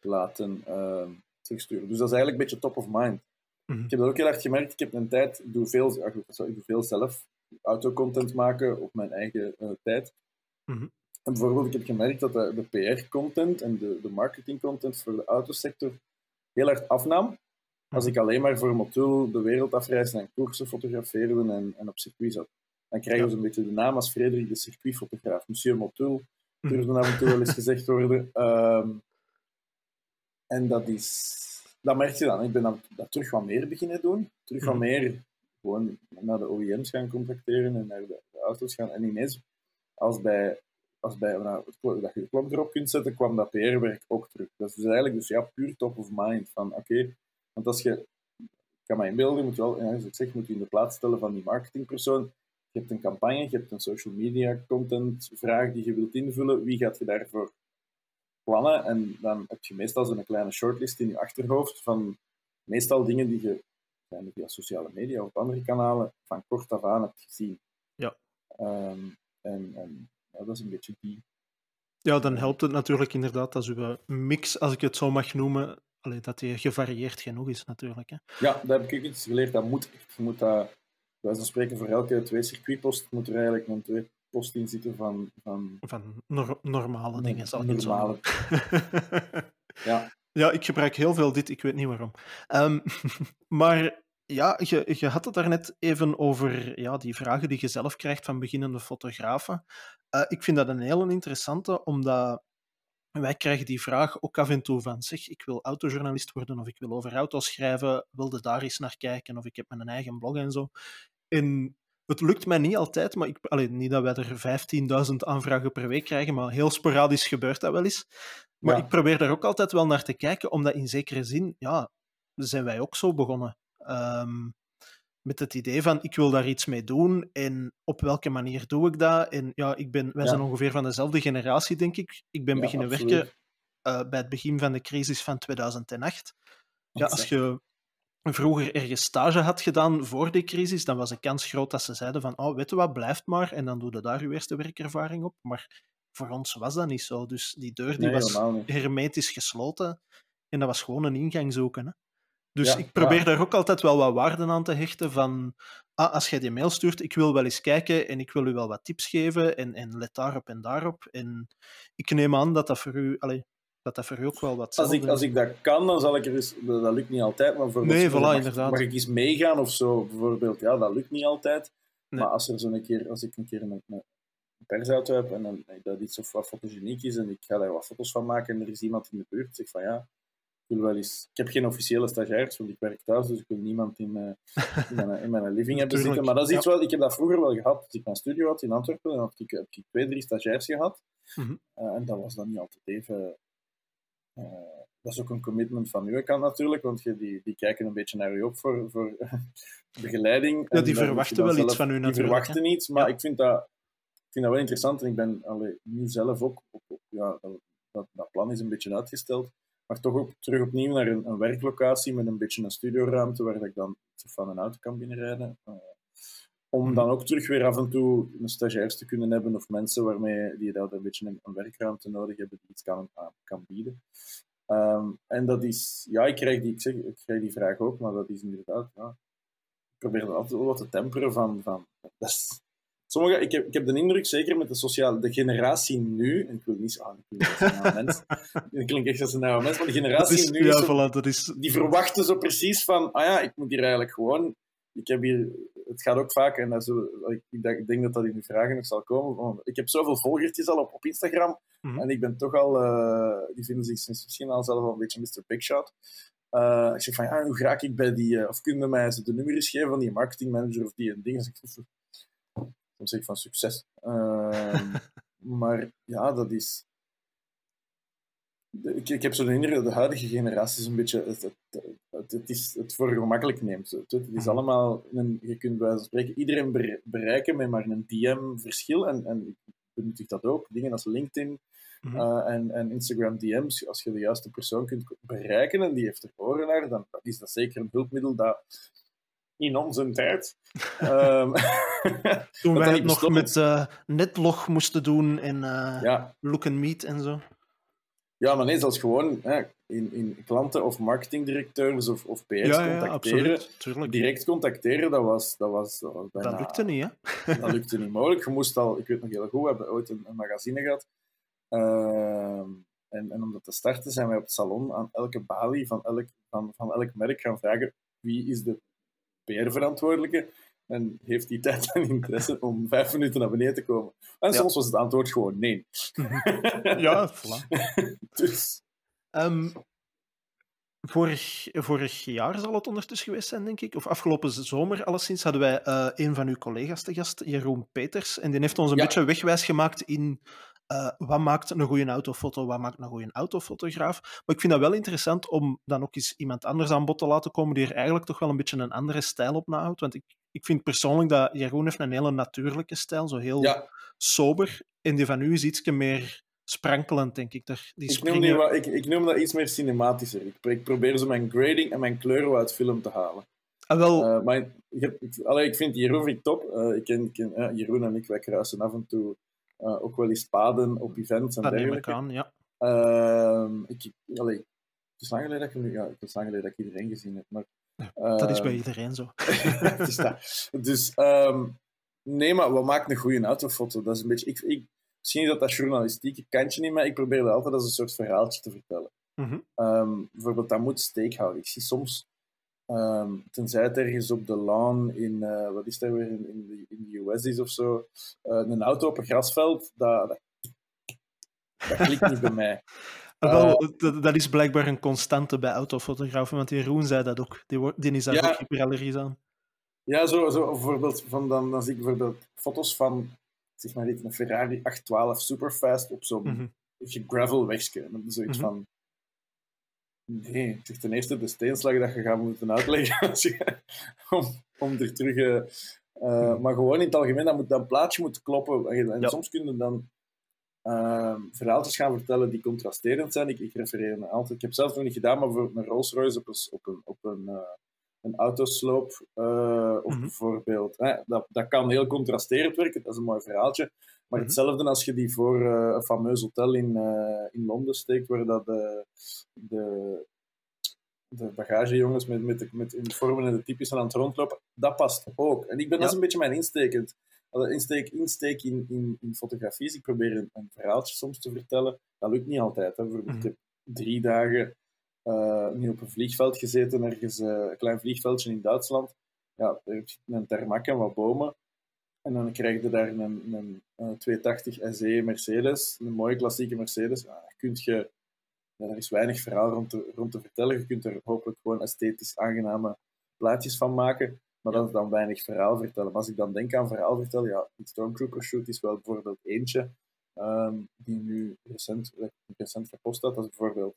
laten uh, terugsturen. Dus dat is eigenlijk een beetje top of mind. Mhm. Ik heb dat ook heel erg gemerkt. Ik heb een tijd, ik doe veel, ik doe veel zelf autocontent maken op mijn eigen uh, tijd. Mhm. En bijvoorbeeld, ik heb gemerkt dat de, de PR-content en de, de marketing-content voor de autosector heel erg afnam. Als ik alleen maar voor Motul de wereld afreisde en koersen fotografeerde en, en op circuit zat. Dan krijgen we zo'n beetje de naam als Frederik de circuitfotograaf. Monsieur Motul, durfde af en toe wel eens gezegd worden. [laughs] Ehm, en dat is... Dat merk je dan. Ik ben dan dat terug wat meer beginnen doen. Terug wat meer gewoon naar de OEM's gaan contacteren en naar de, de auto's gaan. En ineens, als bij als bij, nou, dat je de klok erop kunt zetten, kwam dat PR-werk ook terug. Dat is dus eigenlijk dus, ja, puur top of mind. Van, oké, want als je, ik kan me inbeelden, moet je wel, ja, ik zeg, moet je in de plaats stellen van die marketingpersoon. Je hebt een campagne, je hebt een social media content vraag die je wilt invullen. Wie gaat je daarvoor plannen? En dan heb je meestal zo'n kleine shortlist in je achterhoofd van meestal dingen die je via sociale media of andere kanalen van kort af aan hebt gezien. Ja. Um, en, en ja, dat is een beetje die. Ja, dan helpt het natuurlijk inderdaad als uw mix, als ik het zo mag noemen, allee, dat die gevarieerd genoeg is natuurlijk. Hè. Ja, daar heb ik iets geleerd. Dat moet echt. Je moet dat, wij van spreken, voor elke twee circuitpost moet er eigenlijk een twee post in zitten van... Van, van normale dingen, zal ik normale. ja. [laughs] Ja, ik gebruik heel veel dit, ik weet niet waarom. Um, [laughs] maar ja, je, je had het daarnet even over ja, die vragen die je zelf krijgt van beginnende fotografen. Uh, ik vind dat een hele interessante, omdat wij krijgen die vraag ook af en toe van zeg, ik wil autojournalist worden of ik wil over auto's schrijven, wilde daar eens naar kijken of ik heb mijn eigen blog en zo. En het lukt mij niet altijd, maar ik, alleen, niet dat wij er 15.000 aanvragen per week krijgen, maar heel sporadisch gebeurt dat wel eens. Maar ik probeer daar ook altijd wel naar te kijken, omdat in zekere zin, ja, zijn wij ook zo begonnen. Um, met het idee van ik wil daar iets mee doen en op welke manier doe ik dat? En ja, ik ben, wij zijn ongeveer van dezelfde generatie, denk ik. Ik ben beginnen werken uh, bij het begin van de crisis van 2008. Ja, als je vroeger ergens stage had gedaan voor die crisis, dan was de kans groot dat ze zeiden van, oh, weet je wat, blijft maar, en dan doe je daar je eerste werkervaring op. Maar voor ons was dat niet zo. Dus die deur die was hermetisch gesloten en dat was gewoon een ingang zoeken. Hè. Dus ik probeer daar ook altijd wel wat waarden aan te hechten van, ah, als jij die mail stuurt, ik wil wel eens kijken en ik wil u wel wat tips geven en, en let daarop en daarop. En ik neem aan dat dat voor u, allez, dat dat voor u ook wel wat als ik, als ik dat kan, dan zal ik er eens... Dat lukt niet altijd, maar voor nee, voilà, mag, inderdaad. mag ik eens meegaan of zo, bijvoorbeeld? Ja, dat lukt niet altijd. Maar als, er zo een keer, als ik een keer een, een persauto heb en dan, dat iets of wat fotogeniek is en ik ga daar wat foto's van maken en er is iemand in de buurt, zeg van ja, ik wil wel eens... Ik heb geen officiële stagiairs, want ik werk thuis, dus ik wil niemand in, in, mijn, in mijn living [laughs] hebben zitten. Maar dat is iets wel... Ik heb dat vroeger wel gehad. Als ik mijn studio had in Antwerpen, dan heb ik, heb ik twee, drie stagiairs gehad. Mm -hmm. uh, en dat was dan niet altijd even... Uh, dat is ook een commitment van uw kant natuurlijk, want je, die, die kijken een beetje naar u op voor, voor [laughs] begeleiding. Ja, die verwachten wel iets van u natuurlijk. Die verwachten hè? iets, maar ja. ik vind dat, ik vind dat wel interessant en ik ben allee, nu zelf ook op, op ja, dat, dat, plan is een beetje uitgesteld maar toch ook terug opnieuw naar een, een, werklocatie met een beetje een studioruimte waar ik dan van een auto kan binnenrijden. Uh, om mhm. dan ook terug weer af en toe een stagiair te kunnen hebben of mensen waarmee die dat een beetje een, een werkruimte nodig hebben die iets kan, uh, kan bieden. Um, en dat is, ja, ik krijg, die, ik, zeg, ik krijg die vraag ook, maar dat is inderdaad, ja, ik probeer dat altijd wel wat te temperen van, van dat is, Sommige, ik, heb, ik heb de indruk, zeker met de sociale, de generatie nu, en ik wil niet ah, ik wil niet een mens, [laughs] dat klinkt echt als een oude mens, maar de generatie is, nu, ja, zo, voilà, dat is... die verwachten zo precies van, ah ja, ik moet hier eigenlijk gewoon, ik heb hier, het gaat ook vaak, en dat zo, ik, ik, denk dat dat in de vragen nog zal komen, want ik heb zoveel volgertjes al op, op Instagram, mm -hmm. en ik ben toch al, uh, die vinden zich misschien al zelf wel een beetje Mr. Big Shot. Uh, ik zeg van, ja, hoe raak ik bij die, uh, of kun je mij de nummers geven van die marketingmanager of die en dingen? Dus ik, dan zeg ik van succes. Uh, [laughs] maar ja, dat is. Ik, ik heb zo'n indruk dat de huidige generatie is een beetje het, het, het, het, is het voor gemakkelijk neemt. Het, is mhm. allemaal, een, je kunt bij spreken iedereen bereiken met maar een DM-verschil. En, en ik benut dat ook. Dingen als LinkedIn mm -hmm. uh, en, en Instagram DM's. Als je de juiste persoon kunt bereiken en die heeft er oren naar, dan is dat zeker een hulpmiddel dat in onze tijd. um, [laughs] Toen [laughs] wij het nog met uh, Netlog moesten doen en uh, ja. Look and Meet en zo. Ja, maar nee, zelfs gewoon hè, in, in klanten of marketingdirecteurs of, of PR's ja, contacteren. Ja, direct contacteren, dat was, dat was, dat was bijna... Dat lukte niet, hè? [laughs] dat lukte niet mogelijk. Je moest al, ik weet nog heel goed, we hebben ooit een, een magazine gehad. Uh, en, en om dat te starten zijn wij op het salon aan elke balie van elk, van, van elk merk gaan vragen wie is de PR-verantwoordelijke. En heeft die tijd en interesse om vijf minuten naar beneden te komen? En soms was het antwoord gewoon nee. [laughs] ja, voilà. [laughs] dus. Um, vorig, vorig jaar zal het ondertussen geweest zijn, denk ik. Of afgelopen zomer, alleszins, hadden wij uh, een van uw collega's te gast, Jeroen Peters. En die heeft ons een ja. beetje wegwijs gemaakt in uh, wat maakt een goede autofoto, wat maakt een goede autofotograaf. Maar ik vind dat wel interessant om dan ook eens iemand anders aan bod te laten komen die er eigenlijk toch wel een beetje een andere stijl op nahoudt. Want ik, ik vind persoonlijk dat Jeroen heeft een hele natuurlijke stijl, zo heel ja. sober. En die van u is iets meer sprankelend, denk ik. Daar, die ik, noem die wat, ik, ik, noem dat iets meer cinematischer. Ik, ik probeer zo mijn grading en mijn kleuren uit film te halen. Ah, wel... Uh, maar ik, ik, allee, ik vind Jeroen vind ik top. Uh, ik ken, ken uh, Jeroen en ik, wij kruisen af en toe uh, ook wel eens paden op events en dat dergelijke. Aan, ja. Uh, ik, allee, het is lang geleden dat ik, ja, het is lang geleden dat ik iedereen gezien heb, maar... dat is bij iedereen zo. [laughs] dus dat, dus um, nee, maar wat maakt een goede autofoto? Dat is een beetje... Ik, ik, misschien dat dat journalistieke kantje in mij, ik probeer dat altijd als een soort verhaaltje te vertellen. Mm -hmm. um, bijvoorbeeld, dat moet steek houden. Ik zie soms Um, tenzij het ergens op de lawn in, uh, wat is daar weer, in, in, de, in de US is of zo, uh, een auto op een grasveld, dat, dat, dat klikt niet bij mij. Uh, [laughs] Wel, dat, dat, is blijkbaar een constante bij autofotografen, want Jeroen zei dat ook. Die, die is daar ja, ook hyperallergisch aan. Ja, zo, zo bijvoorbeeld, van dan, dan zie ik bijvoorbeeld foto's van, zeg maar dit, een Ferrari 812 Superfast op zo'n mm -hmm. gravel wegje. En dan zoiets mm -hmm. van, Nee, het is ten eerste de steenslag dat je gaat moeten uitleggen [laughs] om, om er terug... Uh, maar gewoon in het algemeen, dat, moet, dat plaatje moet kloppen. En ja. soms kunnen dan uh, verhaaltjes gaan vertellen die contrasterend zijn. Ik, ik refereer me altijd... Ik heb zelf nog niet gedaan, maar voor een Rolls Royce op een, op een, op een, uh, een autosloop, of mhm. bijvoorbeeld, dat, dat kan heel contrasterend werken, dat is een mooi verhaaltje. Maar mhm. hetzelfde als je die voor uh, een fameus hotel in, uh, in Londen steekt, waar dat de, de, de bagagejongens met, met, de, met uniformen en de typische aan het rondlopen, dat past ook. En ik ben, dat is een beetje mijn insteek. Insteek, insteek in, in, in fotografie is, ik probeer een, een, verhaaltje soms te vertellen. Dat lukt niet altijd. Hè. Bijvoorbeeld, ik mhm. heb drie dagen uh, nu op een vliegveld gezeten, ergens een klein vliegveldje in Duitsland. Ja, er zit een termak en wat bomen. En dan krijg je daar een, een, een 280 SE Mercedes, een mooie klassieke Mercedes. Ja, kun je, is weinig verhaal rond te, rond te vertellen. Je kunt er hopelijk gewoon esthetisch aangename plaatjes van maken, maar dat is dan weinig verhaal vertellen. Maar als ik dan denk aan verhaal vertellen, ja, die Stormtrooper shoot is wel bijvoorbeeld eentje um, die nu recent, recent gepost had. Dat is bijvoorbeeld,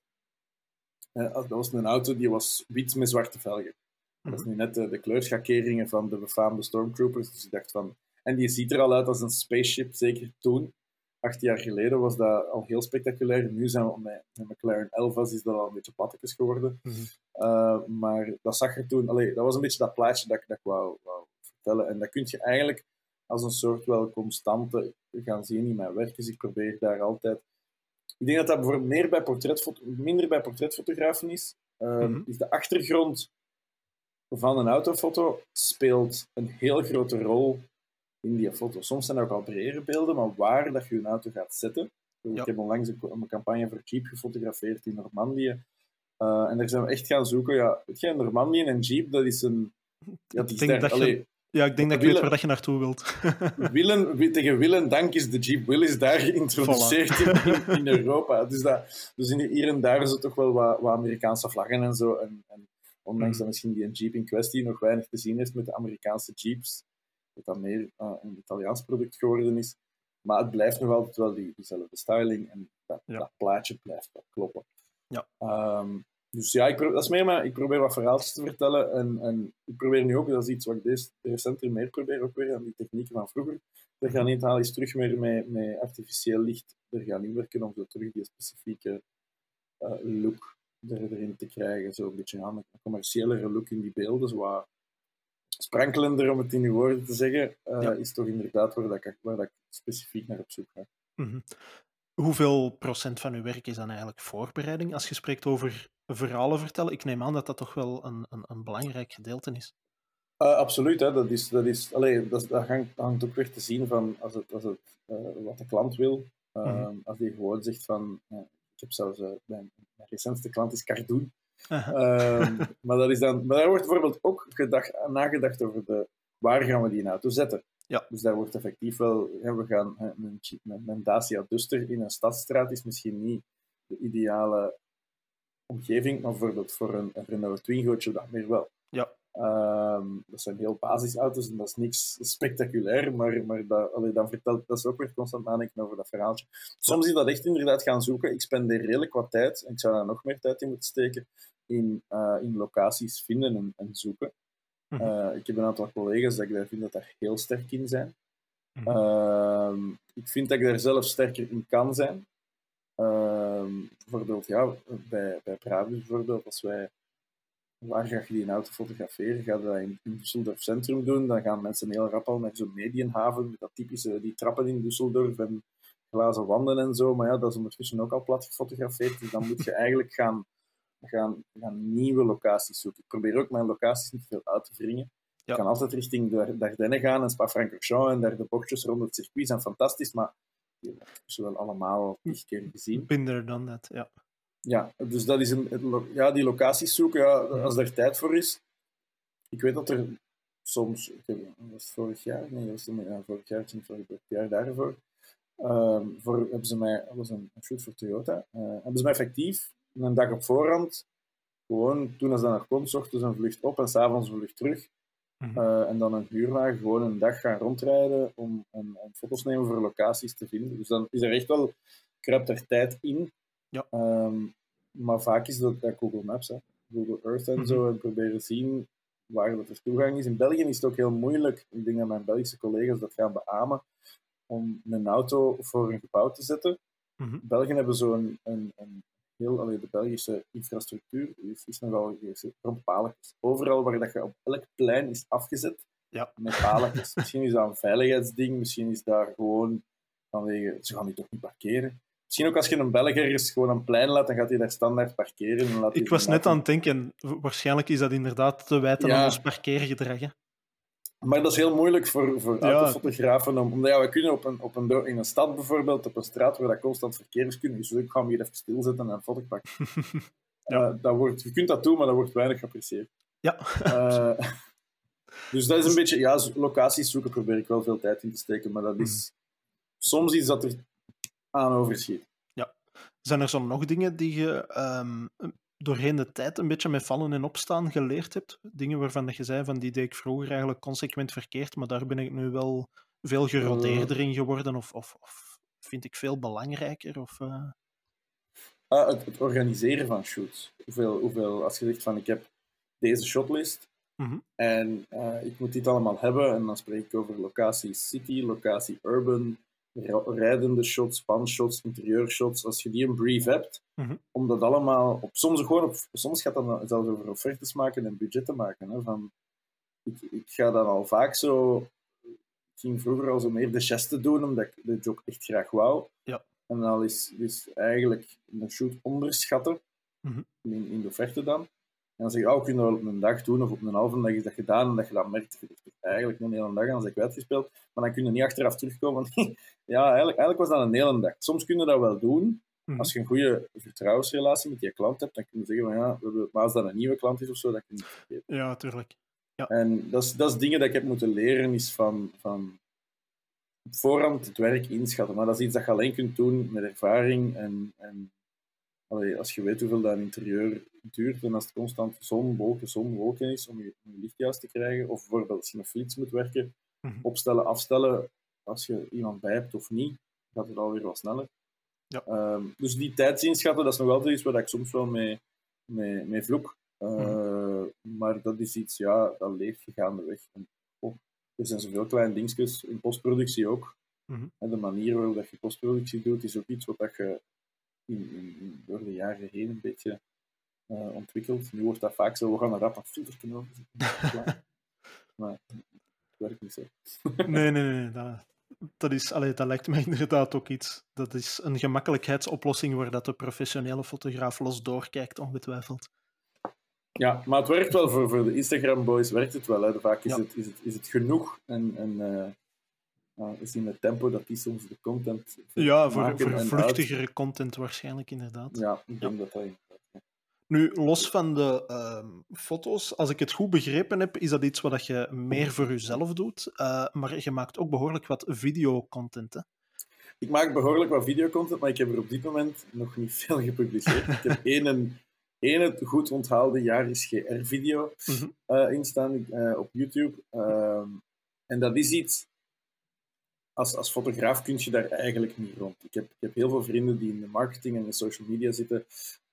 uh, dat was een auto die was wit met zwarte velgen. Dat is mhm. nu net de, de kleurschakeringen van de befaamde Stormtroopers. Dus ik dacht van, en die ziet er al uit als een spaceship, zeker toen. Acht jaar geleden was dat al heel spectaculair. Nu zijn we met, met McLaren Elvas is dat al een beetje pattekes geworden. Mhm. Eh, maar dat zag er toen... Allee, dat was een beetje dat plaatje dat, dat ik wou, wou vertellen. En dat kun je eigenlijk als een soort wel constante gaan zien in mijn werk. Dus ik probeer daar altijd... Ik denk dat dat bijvoorbeeld meer bij portretfoto, minder bij portretfotografen is. Uh, mm Is de achtergrond van een autofoto speelt een heel grote rol in die foto. Soms zijn er ook al bredere beelden, maar waar dat je je auto gaat zetten. Ik heb onlangs een, campagne voor Jeep gefotografeerd in Normandië. Uh, en daar zijn we echt gaan zoeken. Ja, weet je, Normandië en Jeep, dat is een... Ja, die denk dat je, ja, ik denk dat ik weet waar dat je naartoe wilt. [laughs] Willen, tegen Willen dank is de Jeep Willys daar geïntroduceerd in, in, Europa. Dus, dat, dus hier en daar is het toch wel wat, wat Amerikaanse vlaggen en zo. En, en ondanks mm. dat misschien die Jeep in kwestie nog weinig te zien heeft met de Amerikaanse Jeeps, dat dat meer uh, een Italiaans product geworden is. Maar het blijft nog altijd wel die, diezelfde styling en dat, dat plaatje blijft wel kloppen. Ja. Um, dus ja, ik, dat is meer maar ik probeer wat verhaaltjes te vertellen. En, en ik probeer nu ook, dat is iets wat ik deze, recenter meer probeer, ook weer aan die technieken van vroeger. Er gaan niet al eens terug meer met, met artificieel licht er gaan inwerken om zo terug die specifieke uh, look er, erin te krijgen. Zo een beetje aan een commerciëlere look in die beelden. Zo wat sprankelender, om het in uw woorden te zeggen, uh, is toch inderdaad waar, dat ik, waar dat ik specifiek naar op zoek ga. Mm -hmm. Hoeveel procent van uw werk is dan eigenlijk voorbereiding als je spreekt over verhalen vertellen? Ik neem aan dat dat toch wel een, een, een belangrijk gedeelte is. Uh, absoluut, hè. dat, is, dat, is, allee, dat, dat hangt, hangt, ook weer te zien van als het, als het, uh, wat de klant wil. Uh, mm -hmm. Als die gewoon zegt van, ik heb zelfs, mijn, mijn, recentste klant is Cardoon. -huh. [laughs] maar, dat is dan, maar daar wordt bijvoorbeeld ook gedacht, nagedacht over de, waar gaan we die auto zetten. Ja. Dus daar wordt effectief wel, we gaan, een, een Dacia Duster in een stadstraat is misschien niet de ideale omgeving, maar bijvoorbeeld voor een, een Renault Twingootje dat meer wel. Ja. Um, dat zijn heel basisauto's en dat is niks spectaculair, maar, maar dat, allee, dan vertelt, dat is ook weer constant nadenken over dat verhaaltje. Soms is dat echt inderdaad gaan zoeken. Ik spendeer redelijk wat tijd, en ik zou daar nog meer tijd in moeten steken, in, uh, in locaties vinden en, en zoeken. Uh, ik heb een aantal collega's dat ik daar vind dat daar heel sterk in zijn. Mm -hmm. ik vind dat ik daar zelf sterker in kan zijn. Uh, bijvoorbeeld, ja, bij, bij bijvoorbeeld, als wij waar ga je die auto fotograferen? Ga je dat in, in Düsseldorf Centrum doen? Dan gaan mensen heel rap al naar zo'n medienhaven, met dat typische, die trappen in Düsseldorf en glazen wanden en zo. Maar ja, dat is ondertussen ook al plat gefotografeerd. Dus dan moet je [laughs] eigenlijk gaan gaan, gaan nieuwe locaties zoeken. Ik probeer ook mijn locaties niet veel uit te wringen. Ik kan altijd richting de Dardenne gaan en Spa-Francorchamps en daar de bochtjes rond het circuit zijn fantastisch, maar die hebben we wel allemaal tien keer gezien. Binder dan dat, ja. Ja, dus dat is een, ja, die locaties zoeken, ja, als er tijd voor is. Ik weet dat er soms, ik heb, was het vorig jaar, nee, dat was ja, vorig jaar, vorig jaar daarvoor, um, voor, hebben ze mij, dat was een, shoot voor Toyota, uh, hebben ze mij effectief een dag op voorhand, gewoon toen als dat kon, s ochtends een vlucht op en s'avonds een vlucht terug. Mhm. Uh, en dan een huurwagen gewoon een dag gaan rondrijden om, om, om, foto's nemen voor locaties te vinden. Dus dan is er echt wel, kruipt er tijd in. Ja. Um, maar vaak is dat bij Google Maps, hè. Google Earth en mm -hmm. zo, en proberen te zien waar dat er toegang is. In België is het ook heel moeilijk, ik denk dat mijn Belgische collega's dat gaan beamen, om een auto voor een gebouw te zetten. Mm -hmm. België hebben zo'n een, een, heel allee, de Belgische infrastructuur is, is nogal rond paletjes. Overal waar dat je op elk plein is afgezet ja. met paletjes. misschien is dat een veiligheidsding, misschien is daar gewoon vanwege, ze gaan die toch niet parkeren. Misschien ook als je een Belg ergens gewoon een plein laat, dan gaat hij daar standaard parkeren. En laat ik was net aan het denken, waarschijnlijk is dat inderdaad te wijten ja. aan ons parkeergedrag. Maar dat is heel moeilijk voor, voor ja. autofotografen, omdat ja, we kunnen op een, op een, in een stad bijvoorbeeld, op een straat waar dat constant verkeer is, kunnen dus ik ga hier even stilzetten en een foto pakken. [laughs] ja. Uh, dat wordt, je kunt dat doen, maar dat wordt weinig geapprecieerd. Ja. Uh, [laughs] dus dat is een beetje, ja, locaties zoeken probeer ik wel veel tijd in te steken, maar dat is mm. soms iets dat er aan overschiet. Ja. Zijn er zo nog dingen die je um, doorheen de tijd een beetje met vallen en opstaan geleerd hebt? Dingen waarvan je zei van die deed ik vroeger eigenlijk consequent verkeerd, maar daar ben ik nu wel veel gerodeerder in geworden of, of, of vind ik veel belangrijker? Of, uh... ah, het, het, organiseren van shoots. Hoeveel, hoeveel, als je zegt van ik heb deze shotlist mm -hmm. en uh, ik moet dit allemaal hebben en dan spreek ik over locatie city, locatie urban, rijdende shots, spanshots, interieurshots, als je die een brief hebt, mm om dat allemaal op, soms gewoon op, soms gaat dat zelfs over offertes maken en budgetten maken. Hè, van, ik, ik ga dan al vaak zo, ik ging vroeger al zo meer de geste doen, omdat ik de job echt graag wou. Ja. En dan is, is eigenlijk een shoot onderschatten, mm in, in de offerte dan. En dan zeg je, oh, kun je dat op een dag doen of op een halve dag is dat gedaan en dat je dat merkt. Eigenlijk een hele dag, dan is ik uitgespeeld. Maar dan kun je niet achteraf terugkomen. [laughs] ja, eigenlijk, eigenlijk was dat een hele dag. Soms kun je dat wel doen. Mhm. Als je een goede vertrouwensrelatie met je klant hebt, dan kun je zeggen van ja, maar als dat een nieuwe klant is of zo, dat kun je niet vergeten. Ja, tuurlijk. Ja. En dat is, dat is dingen dat ik heb moeten leren, is van, van op voorhand het werk inschatten. Maar dat is iets dat je alleen kunt doen met ervaring en, en allee, als je weet hoeveel dat een interieur duurt en als het constant zon, wolken, zon, wolken is om je, om je licht juist te krijgen, of bijvoorbeeld als je met flits moet werken, Mhm. opstellen, afstellen, als je iemand bij hebt of niet, gaat het alweer wat sneller. Ja. Ehm, dus die tijdzinschatten, dat is nog altijd iets waar ik soms wel mee, mee, mee vloek. Uh, Maar dat is iets, ja, dat leeft je gaandeweg. En, oh, er zijn zoveel kleine dingetjes, in postproductie ook. Mhm. En de manier waarop dat je postproductie doet, is ook iets wat dat je in, in, door de jaren heen een beetje uh, ontwikkelt. Nu wordt dat vaak zo, we gaan een rap een filter over zetten. [laughs] maar dat werkt niet zo. nee, nee, nee. Dat, dat, is, allee, dat lijkt mij [laughs] inderdaad ook iets. Dat is een gemakkelijkheidsoplossing waar dat de professionele fotograaf los doorkijkt, ongetwijfeld. Ja, maar het werkt wel voor, voor de Instagram-boys, werkt het wel. Hè. Vaak is, ja. het, is, het, is het genoeg en, en uh, is in het tempo dat die soms de content. Ja, voor, voor vluchtigere uit... content waarschijnlijk, inderdaad. Ja, ik denk ja. dat dat. Nu, los van de uh, foto's, als ik het goed begrepen heb, is dat iets wat je meer voor jezelf doet. Uh, maar je maakt ook behoorlijk wat videocontent, hè? Ik maak behoorlijk wat videocontent, maar ik heb er op dit moment nog niet veel gepubliceerd. ik heb [laughs] één, één goed onthaalde jaar is GR-video mm -hmm. uh, in staan uh, op YouTube. Uh, en dat is iets... Als, als fotograaf kun je daar eigenlijk niet rond. Ik heb, ik heb heel veel vrienden die in de marketing en de social media zitten.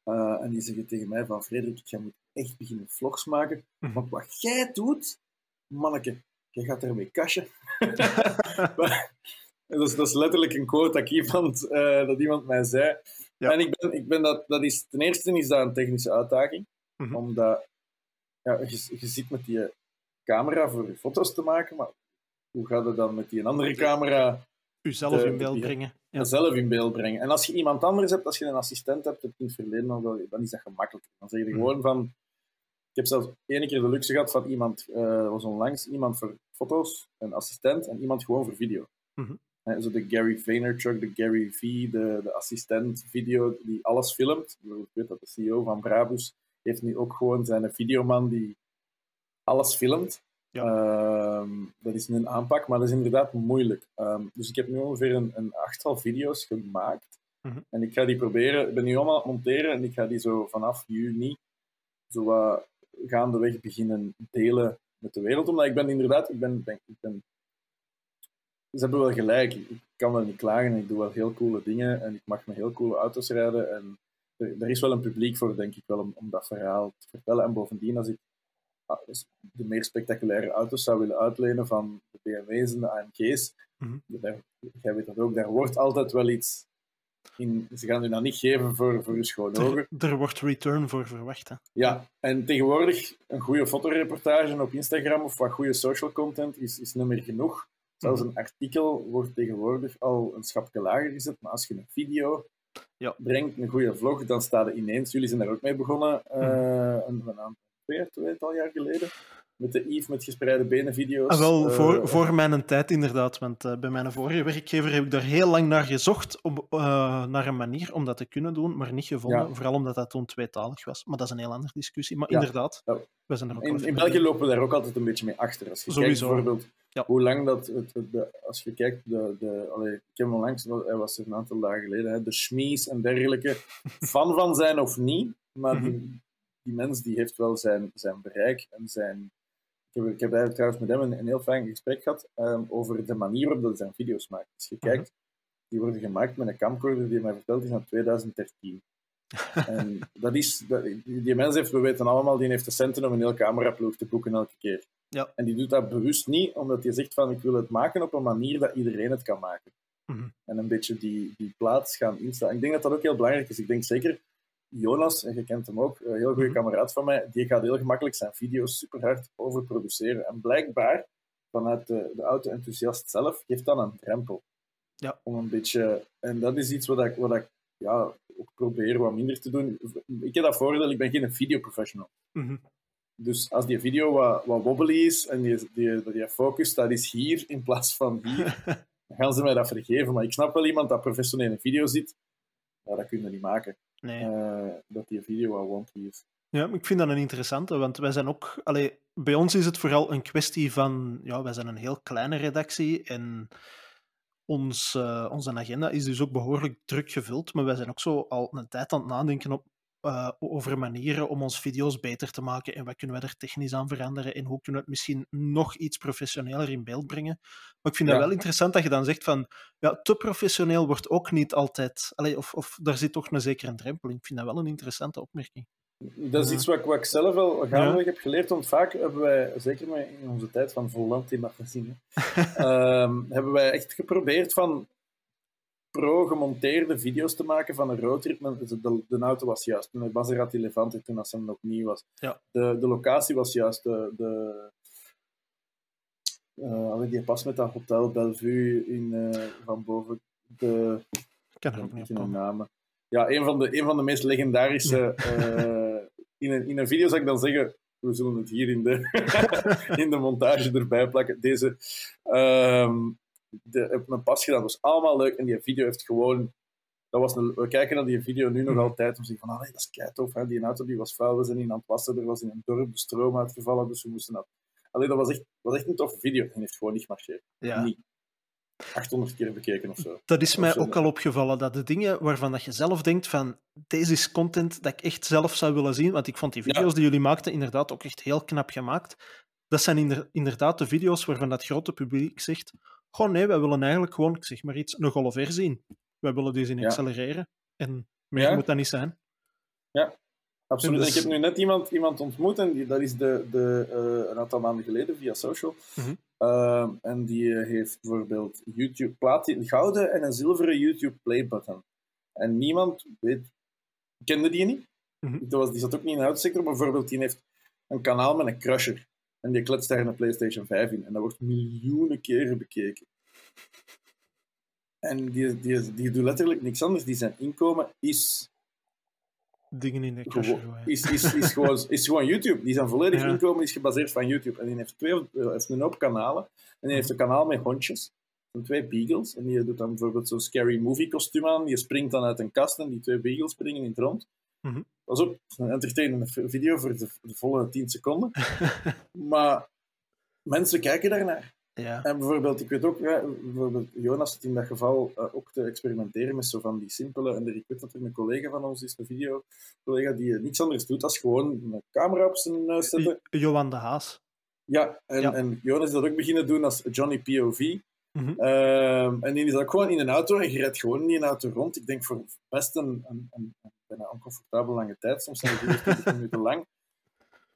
Uh, en die zeggen tegen mij van Frederik, jij moet echt beginnen vlogs maken. Mhm. Want wat jij doet, manneke, jij gaat ermee kasje. [laughs] dat, is, dat is letterlijk een quote dat iemand, uh, dat iemand mij zei. Ja. En ik ben, ik ben dat, dat is, ten eerste is dat een technische uitdaging. Mm -hmm. Omdat ja, je, je zit met die camera voor je foto's te maken, maar hoe gaat het dan met die andere camera Uzelf in beeld brengen. Ja. Zelf in beeld brengen. En als je iemand anders hebt, als je een assistent hebt, in het verleden wel, dan is dat gemakkelijker. Dan zeg je gewoon mm. van... Ik heb zelfs ene keer de luxe gehad van iemand, uh, was onlangs, iemand voor foto's, een assistent, en iemand gewoon voor video. Mm -hmm. En zo de Gary Vaynerchuk, de Gary V, de, de assistent video die alles filmt. Ik weet dat de CEO van Brabus heeft nu ook gewoon zijn videoman die alles filmt. Ja. Um, dat is een aanpak, maar dat is inderdaad moeilijk. Um, dus ik heb nu ongeveer een, een achttal video's gemaakt. Mm -hmm. En ik ga die proberen, ik ben nu allemaal aan het monteren en ik ga die zo vanaf juni zo wat gaandeweg beginnen delen met de wereld. Omdat ik ben inderdaad, ik ben, ben, ik ben ze hebben wel gelijk. Ik kan wel niet klagen. Ik doe wel heel coole dingen en ik mag met heel coole auto's rijden. En er, er is wel een publiek voor, denk ik wel, om, om dat verhaal te vertellen. En bovendien, als ik de meer spectaculaire auto's zou willen uitlenen van de BMW's en de AMG's, mm -hmm. daar, jij weet dat ook, daar wordt altijd wel iets in, ze gaan u dat niet geven voor, voor uw schone ogen. Er, er, wordt return voor verwacht. Hè? Ja, en tegenwoordig een goede fotoreportage op Instagram of wat goede social content is, is niet meer genoeg. Zelfs een artikel wordt tegenwoordig al een schapje lager gezet, maar als je een video ja. brengt, een goede vlog, dan staat er ineens, jullie zijn daar ook mee begonnen, uh, een, een aantal, twee, tweetal jaar geleden, met de Yves met gespreide benen video's. Ah, wel, voor, uh, voor mijn tijd inderdaad. Want uh, bij mijn vorige werkgever heb ik daar heel lang naar gezocht, om, uh, naar een manier om dat te kunnen doen, maar niet gevonden. Ja. Vooral omdat dat toen tweetalig was. Maar dat is een heel andere discussie. Maar ja. inderdaad, ja. we zijn er ook In, in België lopen we daar ook altijd een beetje mee achter. Als je Sowieso. kijkt bijvoorbeeld hoe lang dat... Het, het, de, als je kijkt, de, de, allee, ik heb hem langs, hij was er een aantal dagen geleden, hè, de schmies en dergelijke, [laughs] fan van zijn of niet, maar mhm. die mens die heeft wel zijn, zijn bereik en zijn ik heb, ik heb eigenlijk trouwens met hem een, een heel fijn gesprek gehad um, over de manier waarop hij zijn video's maakt. Als je -huh. kijkt, die worden gemaakt met een camcorder die mij verteld is van 2013. [laughs] en dat is, dat, die, die mens heeft, we weten allemaal, die heeft de centen om een heel cameraploeg te boeken elke keer. Ja. En die doet dat bewust niet, omdat hij zegt van ik wil het maken op een manier dat iedereen het kan maken. -huh. En een beetje die, die plaats gaan instellen. Ik denk dat dat ook heel belangrijk is. Ik denk zeker Jonas, en je kent hem ook, een heel goede kameraad van mij, die gaat heel gemakkelijk zijn video's super hard overproduceren. En blijkbaar, vanuit de, de auto-enthousiast zelf, geeft dat een drempel. Ja. Om een beetje... En dat is iets wat ik, wat ik ja, ook probeer wat minder te doen. Ik heb dat voordeel, ik ben geen videoprofessional. Mm -hmm. Dus als die video wat, wat wobbly is en die, die, die focus, dat is hier in plaats van hier, [laughs] dan gaan ze mij dat vergeven. Maar ik snap wel iemand dat professioneel een video ziet, ja, dat kun je niet maken. Nee. Uh, dat die video wel wonky is. Ja, ik vind dat een interessante, want wij zijn ook... Allee, bij ons is het vooral een kwestie van... Ja, wij zijn een heel kleine redactie en ons, uh, onze agenda is dus ook behoorlijk druk gevuld, maar wij zijn ook zo al een tijd aan het nadenken op, uh, over manieren om onze video's beter te maken en wat kunnen we er technisch aan veranderen en hoe kunnen we het misschien nog iets professioneler in beeld brengen. Maar ik vind ja. het wel interessant dat je dan zegt van ja, te professioneel wordt ook niet altijd, allee, of, of daar zit toch een zekere drempel in. Ik vind dat wel een interessante opmerking. Dat is iets wat, wat ik zelf wel gaandeweg ja. heb geleerd, want vaak hebben wij, zeker in onze tijd van Volant in magazine, um, [laughs] hebben wij echt geprobeerd van pro-gemonteerde video's te maken van een roadtrip. De, de, de auto was juist. De Maserati Levante toen als hem nog nieuw was. Ja. De, de locatie was juist. De, de, uh, die pas met dat hotel Bellevue in, uh, van boven. De, ik er ook niet namen. Ja, een van de, een van de meest legendarische. uh, in, een, in een video zou ik dan zeggen. We zullen het hier in de, [laughs] in de montage erbij plakken. Deze. Um, de, heb mijn pas gedaan. Dat was allemaal leuk. En die video heeft gewoon... Dat was een, we kijken naar die video nu nog Mhm. altijd. Om te zeggen van, ah, nee, dat is kei tof. Hè. Die auto die was vuil. We zijn in aan het wassen. Er was in een dorp de stroom uitgevallen. Dus we moesten dat... Allee, dat was echt, was echt een toffe video. En heeft gewoon niet gemarcheerd. Ja. Niet. 800 keer bekeken of zo. Dat is mij ook al opgevallen, dat de dingen waarvan dat je zelf denkt van deze is content dat ik echt zelf zou willen zien, want ik vond die video's Ja. die jullie maakten inderdaad ook echt heel knap gemaakt. Dat zijn inder- inderdaad de video's waarvan dat grote publiek zegt gewoon nee, wij willen eigenlijk gewoon, ik zeg maar iets, een zien. Wij willen die zien Ja. accelereren. En meer Ja. moet dat niet zijn. Absoluut. Dus- Ik heb nu net iemand, iemand ontmoet. En die, dat is de, de, eh, een aantal maanden geleden via social. Mhm. Ehm, en die eh, heeft bijvoorbeeld YouTube plaat, een gouden en een zilveren YouTube play button. En niemand weet, kende die niet. Mhm. Dat was, die zat ook niet in de autosector, maar bijvoorbeeld die heeft een kanaal met een crusher. En die kletst daar een PlayStation 5 in. En dat wordt miljoenen keren bekeken. En die, die, die doet letterlijk niks anders. Die zijn inkomen is Dingen in de gooien. is, is, is, gewoon, is gewoon YouTube. Die zijn volledig Ja. inkomen is gebaseerd van YouTube. En die heeft, twee, eh, heeft een hoop kanalen. En die heeft een kanaal met hondjes. En twee beagles. En die doet dan bijvoorbeeld zo'n scary movie kostuum aan. Die springt dan uit een kast en die twee beagles springen in het rond. Mhm. Dat is ook een entertainende video voor de, de volle 10 seconden. [laughs] maar mensen kijken daarnaar. ja. En bijvoorbeeld, ik weet ook, ja, bijvoorbeeld Jonas zit in dat geval uh, ook te experimenteren met zo van die simpele, en ik weet dat er een collega van ons is, een video-collega, die uh, niks anders doet dan gewoon een camera op zijn neus zetten. Johan de Haas. Ja, en, Ja. en Jonas is dat ook beginnen doen als Johnny POV. Mhm. Um, en die is ook gewoon in een auto en je rijdt gewoon in die auto rond. Ik denk voor best een, een, een, een bijna oncomfortabel lange tijd. Soms zijn die 20 [laughs] minuten lang.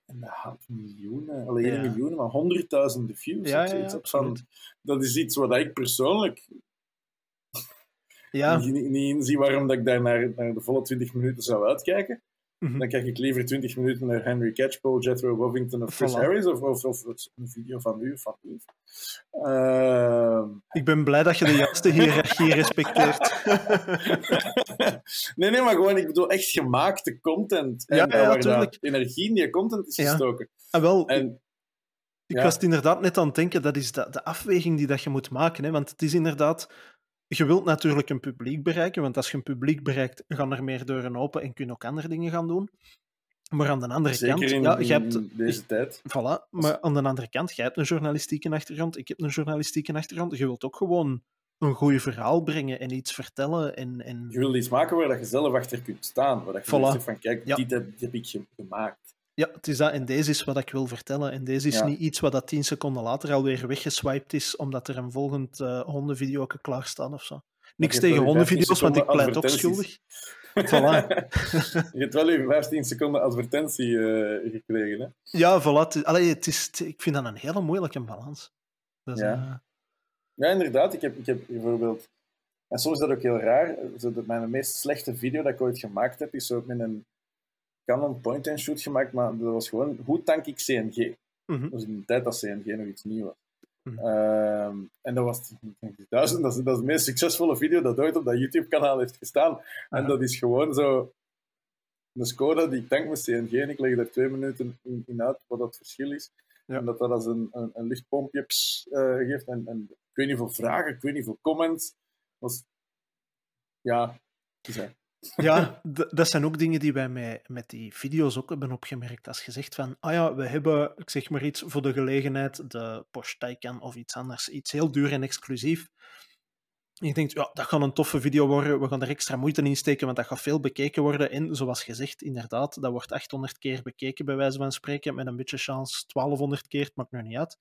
En dat haalt miljoenen, alleen Ja. miljoenen, maar honderdduizenden views. Ja, ja, ja, van- dat is iets wat ik persoonlijk ja. niet, niet inzie waarom dat ik daar naar, naar de volle 20 minuten zou uitkijken. Mhm. Dan kijk ik liever 20 minuten naar Henry Catchpole, Jethro Wovington of Chris Harris of, of, of, een video van u of van u. Uh... Ik ben blij dat je de juiste hiërarchie [laughs] respecteert. [laughs] nee, nee, maar gewoon, ik bedoel echt gemaakte content. En, ja, ja, waar energie in die content is gestoken. Ah, wel, en, ik was het inderdaad net aan het denken, dat is de, de afweging die dat je moet maken. Hè? Want het is inderdaad je wilt natuurlijk een publiek bereiken, want als je een publiek bereikt, gaan er meer deuren open en kun je ook andere dingen gaan doen. Maar aan de andere Zeker kant... In, ja, je hebt, deze tijd. Voilà, maar aan de andere kant, jij hebt een journalistieke achtergrond, ik heb een journalistieke achtergrond. Je wilt ook gewoon een goed verhaal brengen en iets vertellen. En, en... Je wilt iets maken waar je zelf achter kunt staan. Waar je voilà. zegt van, kijk, dit, heb, dit heb ik gemaakt. Ja, het is dat. En deze is wat ik wil vertellen. En deze is niet iets wat dat tien seconden later alweer weggeswiped is, omdat er een volgend uh, hondenvideo klaar staat of zo. Niks tegen hondenvideo's, want ik pleit ook schuldig. Voilà. [laughs] je hebt wel je 15 seconden advertentie uh, gekregen, hè? Ja, voilà. Allee, het is, ik vind dat een hele moeilijke balans. Dat is, ja. Uh... ja, inderdaad. Ik heb, ik heb bijvoorbeeld... En soms is dat ook heel raar. Mijn meest slechte video dat ik ooit gemaakt heb, is zo met een Canon point-and-shoot gemaakt, maar dat was gewoon, hoe tank ik CNG? Mm -hmm. Dat was in de tijd dat CNG nog iets nieuws was. Mm -hmm. uh, en dat was duizend, dat is, dat is de meest succesvolle video dat ooit op dat YouTube-kanaal heeft gestaan. En dat is gewoon zo een Skoda die tankt met CNG en ik leg er twee minuten in, in uit wat dat verschil is. Ja. En dat dat als een, een, een pss, uh, geeft. En, en ik weet niet veel vragen, ik weet niet veel comments. Was, ja, [laughs] ja, dat zijn ook dingen die wij met, met die video's ook hebben opgemerkt. Als je zegt van, ah ja, we hebben, ik zeg maar iets voor de gelegenheid, de Porsche Taycan of iets anders, iets heel duur en exclusief. En je denkt, ja, dat gaat een toffe video worden, we gaan er extra moeite in steken, want dat gaat veel bekeken worden. En zoals gezegd, inderdaad, dat wordt 800 keer bekeken, bij wijze van spreken, met een beetje chance 1200 keer, het maakt nu niet uit.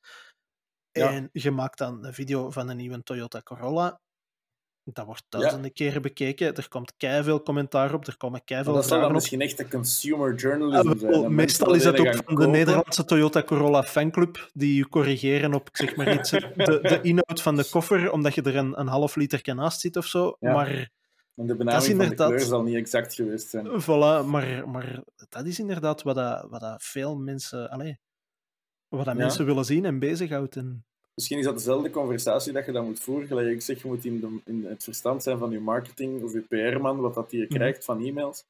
En je maakt dan een video van een nieuwe Toyota Corolla dat wordt duizenden keren bekeken. Er komt veel commentaar op. Er komen keiveel Dat zal dan misschien echt een consumer journalism zijn. meestal is dat ook van de Nederlandse Toyota Corolla fanclub, die je corrigeren op zeg maar iets, de, de [laughs] inhoud van de koffer, omdat je er een, een half liter naast zit of zo. Maar en de benaming van de kleur zal niet exact geweest zijn. Voilà, maar, maar dat is inderdaad wat, dat, wat dat veel mensen, allez, wat dat mensen willen zien en bezighoudt. En misschien is dat dezelfde conversatie dat je dan moet voeren. Gelijk ik zeg, je moet in, de, in het verstand zijn van je marketing of je PR-man, wat dat je mhm. krijgt van e-mails.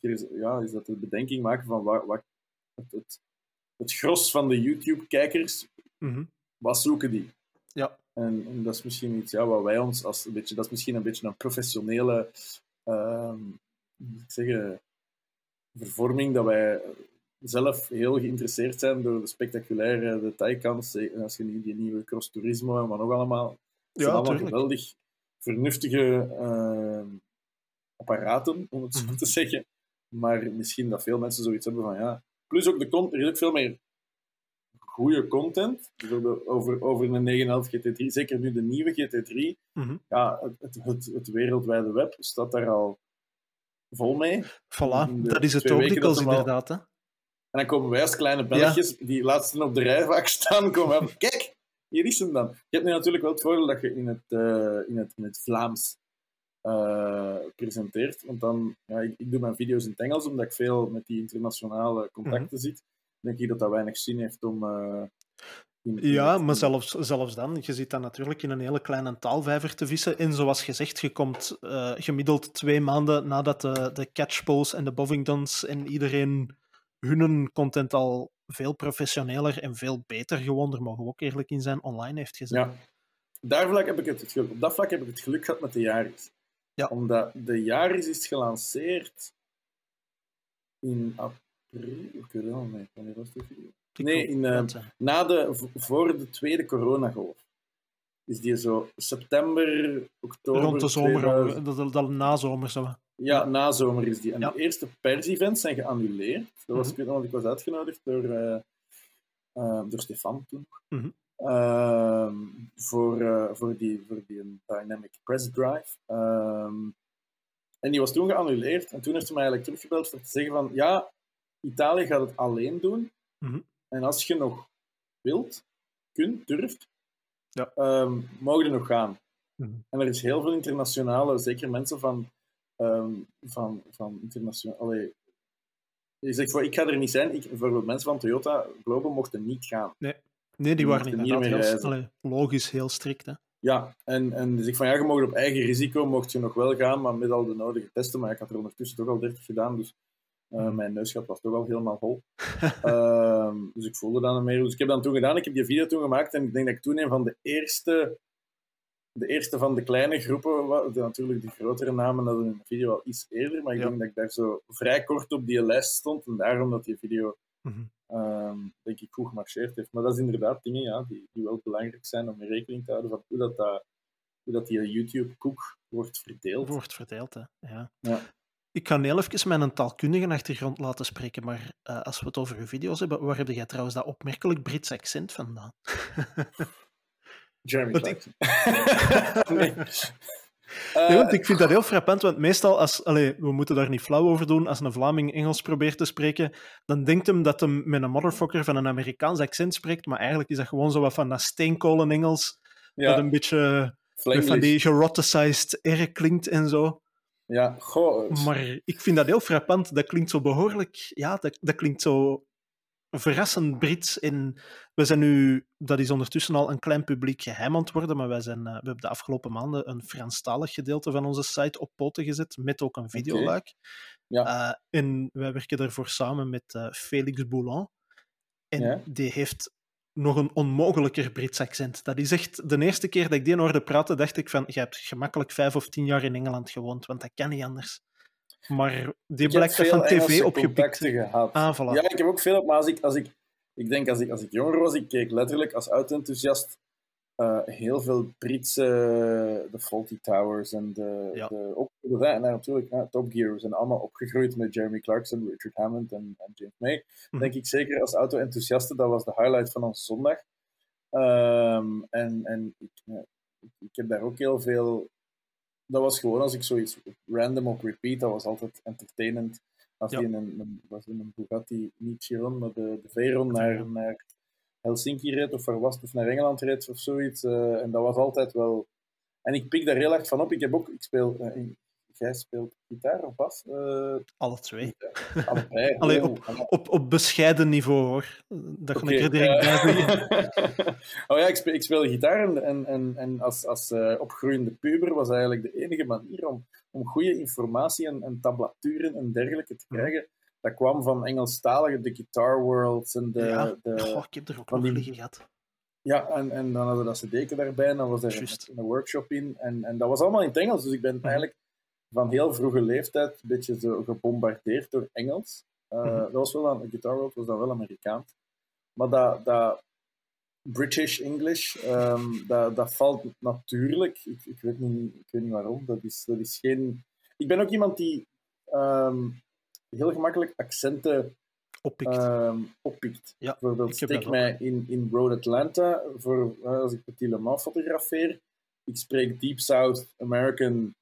Is, ja, is dat de bedenking maken van wat, wat het, het, het, gros van de YouTube-kijkers, mm wat zoeken die? Ja. En, en, dat is misschien iets ja, wat wij ons als een beetje, dat is misschien een beetje een professionele, uh, ik zeggen, vervorming dat wij zelf heel geïnteresseerd zijn door de spectaculaire detailkans. Als je die nieuwe Cross Turismo en wat nog allemaal. Het zijn allemaal geweldig vernuftige uh, apparaten, om het zo mhm. te zeggen. Maar misschien dat veel mensen zoiets hebben van ja. Plus ook de content, er is ook veel meer goede content. Bijvoorbeeld over, over een 911 GT3, zeker nu de nieuwe GT3. Mhm. Ja, het, het, het, wereldwijde web staat daar al vol mee. Voilà, dat is het ook dikwijls inderdaad. Hè? En dan komen wij als kleine belletjes, die laatste op de rij vaak staan, komen Kijk, hier is hem dan. Je hebt nu natuurlijk wel het voordeel dat je in het, uh, in het, in het Vlaams uh, presenteert. Want dan, ja, ik, ik, doe mijn video's in het Engels, omdat ik veel met die internationale contacten mm -hmm. zit. Denk ik dat dat weinig zin heeft om... Uh, in, ja, maar zelfs, zelfs dan, je zit dan natuurlijk in een hele kleine taalvijver te vissen. En zoals gezegd, je komt gemiddeld twee maanden nadat de, de catchpoles en de Bovingtons en iedereen hun content al veel professioneler en veel beter gewoon, daar mogen we ook eerlijk in zijn, online heeft gezet. Ja. Daar vlak heb ik het, het op dat vlak heb ik het geluk gehad met de Yaris. Ja. Omdat de Yaris is gelanceerd in april, ik weet wel, nee, wanneer was de video? Nee, in, uh, na de, voor de tweede coronagolf. Is die zo september, oktober... Rond de zomer, 2000... dat, dat, dat nazomer zo. Ja, na zomer is die. En de eerste pers-events zijn geannuleerd. Dat was, mm -hmm. Ik was uitgenodigd door, uh, uh, door Stefan toen. Mm -hmm. uh, voor, voor, die, voor die Dynamic Press Drive. Ehm, en die was toen geannuleerd. En toen heeft ze mij eigenlijk teruggebeld om te zeggen van ja, Italië gaat het alleen doen. Mm -hmm. En als je nog wilt, kunt, durft, ja. um, mogen er nog gaan. Mhm. En er is heel veel internationale, zeker mensen van, um, van, van internationaal. je zegt van ik ga er niet zijn. Ik, bijvoorbeeld mensen van Toyota Global mochten niet gaan. Nee, nee die, waren niet meer heel, logisch heel strikt. Hè? Ja, en, en dus ik van ja, je mag op eigen risico mocht je nog wel gaan, maar met al de nodige testen. Maar ik had er ondertussen toch al 30 gedaan, dus uh, mijn neusgat was toch al helemaal vol. uh, [laughs] dus ik voelde dan meer. Dus ik heb dan toen gedaan, ik heb die video toen gemaakt en ik denk dat ik toen een van de eerste, de eerste van de kleine groepen, natuurlijk de grotere namen hadden de video al iets eerder, maar ik denk dat ik daar zo vrij kort op die lijst stond en daarom dat die video mm denk ik goed gemarcheerd heeft. Maar dat is inderdaad dingen ja, die, die wel belangrijk zijn om in rekening te houden van hoe dat, dat hoe dat die YouTube-koek wordt verdeeld. Wordt verdeeld, hè. Ja. ja. Ik ga heel even mijn taalkundige achtergrond laten spreken, maar uh, als we het over uw video's hebben, waar heb jij trouwens dat opmerkelijk Brits accent vandaan? [laughs] Jeremy Clarkson. [laughs] nee. Nee, want ik vind dat heel frappant, want meestal, als, we moeten daar niet flauw over doen, als een Vlaming Engels probeert te spreken, dan denkt hem dat hem met een motherfucker van een Amerikaans accent spreekt, maar eigenlijk is dat gewoon zo wat van dat steenkolen Engels, ja. dat een beetje van die geroticized R klinkt en zo. Ja, goh. Maar ik vind dat heel frappant. Dat klinkt zo behoorlijk... Ja, dat, dat klinkt zo verrassend Brits. En we zijn nu... Dat is ondertussen al een klein publiek geheim aan het worden, maar wij zijn, uh, we hebben de afgelopen maanden een Franstalig gedeelte van onze site op poten gezet, met ook een videoluik. Okay. Ja. Uh, en wij werken daarvoor samen met uh, Felix Boulan. En ja. die heeft nog een onmogelijker Brits accent. Dat is echt de eerste keer dat ik die hoorde praten, dacht ik van, je hebt gemakkelijk vijf of tien jaar in Engeland gewoond, want dat kan niet anders. Maar die blijkt van tv opgepikt. Gehad. Ah, voilà. Ja, ik heb ook veel op, maar als ik, als ik, ik denk als ik, als ik jonger was, ik keek letterlijk als auto-enthousiast uh, heel veel Britse, de Faulty Towers en de, ja. de ook de, natuurlijk ja, Top Gear zijn allemaal opgegroeid met Jeremy Clarkson, Richard Hammond en, en James May. Hm. Denk ik zeker als auto-enthousiaste, dat was de highlight van onze zondag. Um, en en ik, ik heb daar ook heel veel. Dat was gewoon als ik zoiets random op repeat, dat was altijd entertainend. Als ja. die in een, was in een Bugatti, niet Chiron, maar de, de Veyron naar, naar Helsinki reed of waar was of naar Engeland reed of zoiets. Uh, en dat was altijd wel. En ik pik daar heel erg van op. Ik heb ook, ik speel, uh, jij speelt gitaar of bas? Uh, alle twee. Allebei. [laughs] Allee, op, op, op bescheiden niveau hoor. Dat kan okay, ik er direct bij [laughs] oh ja, ik speel, ik speel gitaar en, en, en als, als opgroeiende puber was eigenlijk de enige manier om, om goede informatie en, en tablaturen en dergelijke te krijgen dat kwam van Engelstalige, de Guitar Worlds en de... Ja, de, oh, ik heb er ook nog liggen gehad. Ja, en, en dan hadden we dat cd'tje daarbij en dan was er een, een, workshop in. En, en dat was allemaal in het Engels, dus ik ben mhm. eigenlijk van heel vroege leeftijd een beetje zo gebombardeerd door Engels. Uh. Dat was wel dan, Guitar World was dan wel Amerikaans. Maar dat, dat British English, um, dat, dat valt natuurlijk. Ik, ik, weet niet, ik weet niet waarom. Dat is, dat is geen... Ik ben ook iemand die um, heel gemakkelijk accenten oppikt. Um, oppikt. Ja, Bijvoorbeeld, steek mij in, in Road Atlanta, voor, uh, als ik Petit Le Mans fotografeer. Ik spreek Deep South American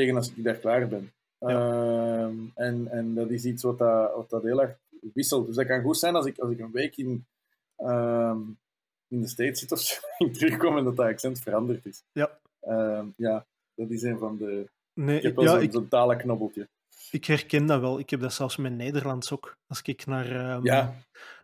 tegen als ik daar klaar ben. Ja. Um, en, en dat is iets wat dat, wat dat heel erg wisselt. Dus dat kan goed zijn als ik, als ik een week in, um, in de States zit of zo, [laughs] en terugkom en dat dat accent veranderd is. Ja. ja, dat is een van de... Nee, ik heb wel ja, zo'n ik... talenknobbeltje. Ik herken dat wel. Ik heb dat zelfs met Nederlands ook. Als ik naar, um,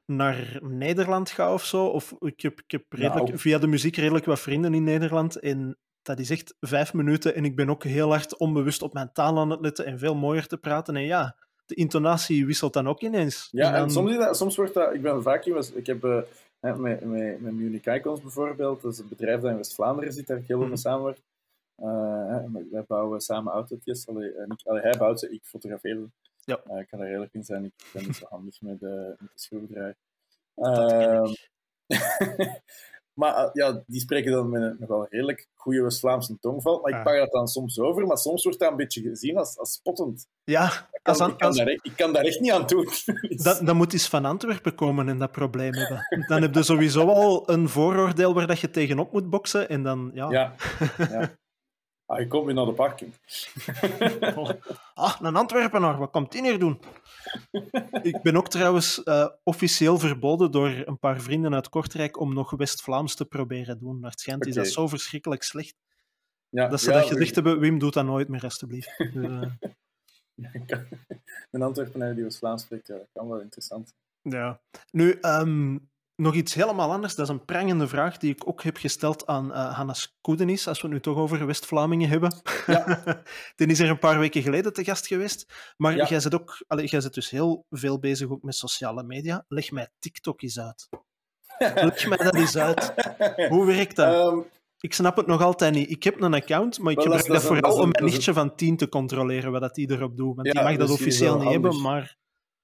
naar Nederland ga of zo, of ik heb, ik heb redelijk, via de muziek redelijk wat vrienden in Nederland. En dat is echt vijf minuten. En ik ben ook heel hard onbewust op mijn taal aan het letten en veel mooier te praten. En ja, de intonatie wisselt dan ook ineens. Ja, en, soms, dat, soms wordt dat... Ik ben vaak... Ik heb... Uh, met, met, met Munich Icons bijvoorbeeld, dat is een bedrijf dat in West-Vlaanderen zit, daar ik heel veel mee mhm. samenwerk. Uh, wij bouwen samen autootjes. Allee, allee, hij bouwt ze, ik fotografeer ze. Ja. Uh, ik kan er eerlijk in zijn, ik ben niet zo handig met, de, met de schroevendraaier. [laughs] Uh, maar ja, die spreken dan met een nog wel redelijk goede West-Vlaamse tongval. Maar ik ah. pak dat dan soms over, maar soms wordt dat een beetje gezien als, als spottend. Ja, ik kan, ik, kan daar, ik kan daar echt niet aan doen. [laughs] dat, dat moet eens van Antwerpen komen en dat probleem hebben. Dan heb je sowieso al een vooroordeel waar dat je tegenop moet boksen. En dan, ja. ja, ja. Ah, je komt weer naar de parking. [laughs] ah, een Antwerpenaar, wat komt die hier doen? Ik ben ook trouwens uh, officieel verboden door een paar vrienden uit Kortrijk om nog West-Vlaams te proberen doen. Maar het schijnt okay. is dat zo verschrikkelijk slecht. Ja, dat ze dat gezegd hebben, Wim doet dat nooit meer, alstublieft. [laughs] Dus, [laughs] een Antwerpenaar die was Vlaams spreekt, dat kan wel interessant Ja. Nu, um, nog iets helemaal anders. Dat is een prangende vraag die ik ook heb gesteld aan uh, Hannes Koedenis, als we het nu toch over West-Vlamingen hebben. Ja. [laughs] die is er een paar weken geleden te gast geweest. Maar jij, zit ook, allee, jij zit dus heel veel bezig ook met sociale media. Leg mij TikTok eens uit. Leg mij dat eens uit. [laughs] Hoe werkt dat? Um, ik snap het nog altijd niet. Ik heb een account, maar ik gebruik dat, vooral om mijn nichtje van 10 te controleren wat die erop doet. Want die mag dat officieel niet hebben, maar...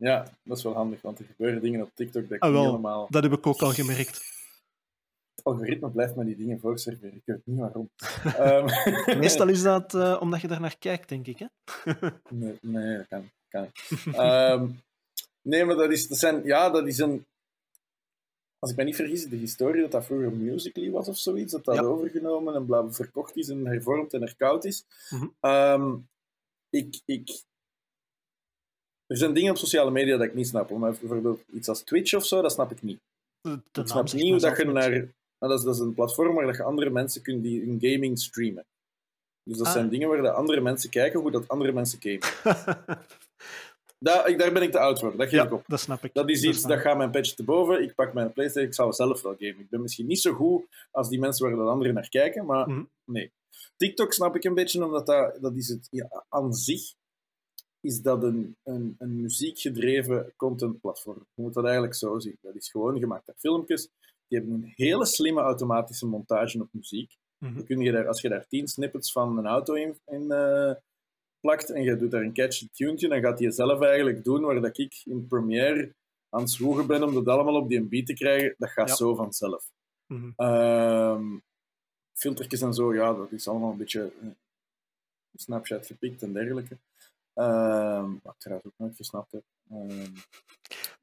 Ja, dat is wel handig, want er gebeuren dingen op TikTok dat ik ah, wel, helemaal... Dat heb ik ook al gemerkt. Het algoritme blijft me die dingen voorserveren. Ik weet niet waarom. um... [laughs] [laughs] Meestal is dat uh, omdat je daar naar kijkt, denk ik, hè? [laughs] nee, nee, dat kan, kan um, nee, maar dat is, dat zijn, ja, dat is een als ik me niet vergis, de historie dat dat vroeger Musical.ly was of zoiets, dat dat overgenomen en bla, verkocht is en hervormd en herkoud is. Mhm. Ehm, ik, ik, er zijn dingen op sociale media dat ik niet snap. Maar bijvoorbeeld iets als Twitch of zo, dat snap ik niet. ik snap niet hoe dat je naar... Nou, dat, is, dat is een platform waar je andere mensen kunt die in gaming streamen. Dus dat ah. zijn dingen waar de andere mensen kijken hoe dat andere mensen gamen. [laughs] Daar, daar ben ik te oud voor, dat geef ik op. Dat snap ik. Dat is iets, dat, gaat mijn patch te boven. Ik pak mijn PlayStation, ik zal zelf wel gamen. Ik ben misschien niet zo goed als die mensen waar de anderen naar kijken, maar mhm. nee. TikTok snap ik een beetje, omdat dat, dat is het ja, aan zich is dat een, een, een muziekgedreven contentplatform. Je moet dat eigenlijk zo zien. Dat is gewoon gemaakt uit filmpjes. Die hebben een hele slimme automatische montage op muziek. Mm kun je daar, als je daar tien snippets van een auto in, in uh, plakt en je doet daar een catchy tune, dan gaat hij zelf eigenlijk doen waar dat ik in Premiere aan het zwoegen ben om dat allemaal op die beat te krijgen. Dat gaat zo vanzelf. Mm -hmm. filtertjes en zo, ja, dat is allemaal een beetje uh, Snapchat gepikt en dergelijke. Uh, wat ik trouwens ook nooit gesnapt heb. Uh,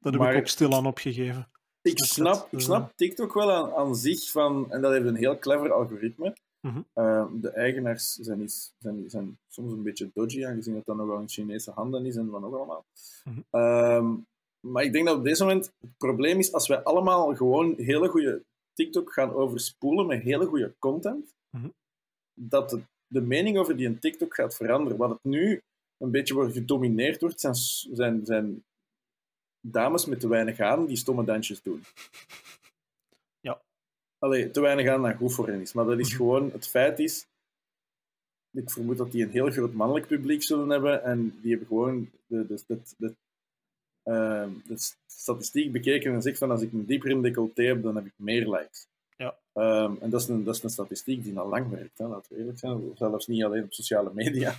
dat heb ik ook stilaan opgegeven. Ik snap, ik snap TikTok wel aan, aan zich van, en dat heeft een heel clever algoritme. Mhm. Ehm, de eigenaars zijn, zijn, zijn, soms een beetje dodgy, aangezien het dan nog wel in Chinese handen is en wat nog allemaal. Mhm. Ehm, maar ik denk dat op deze moment het probleem is, als wij allemaal gewoon hele goede TikTok gaan overspoelen met hele goede content, mhm. dat de, de, mening over die een TikTok gaat veranderen. Wat het nu een beetje wordt gedomineerd wordt, zijn, zijn, zijn dames met te weinig aan die stomme dansjes doen. Allee, te weinig aan naar goed voor hen is. Maar dat is gewoon, het feit is, ik vermoed dat die een heel groot mannelijk publiek zullen hebben en die hebben gewoon de, de, de, de, uh, de statistiek bekeken en zegt van als ik een dieper in decolleté heb, dan heb ik meer likes. Ja. Um, en dat is, een, dat is een statistiek die al lang werkt, hè, laten we eerlijk zijn. Zelfs niet alleen op sociale media.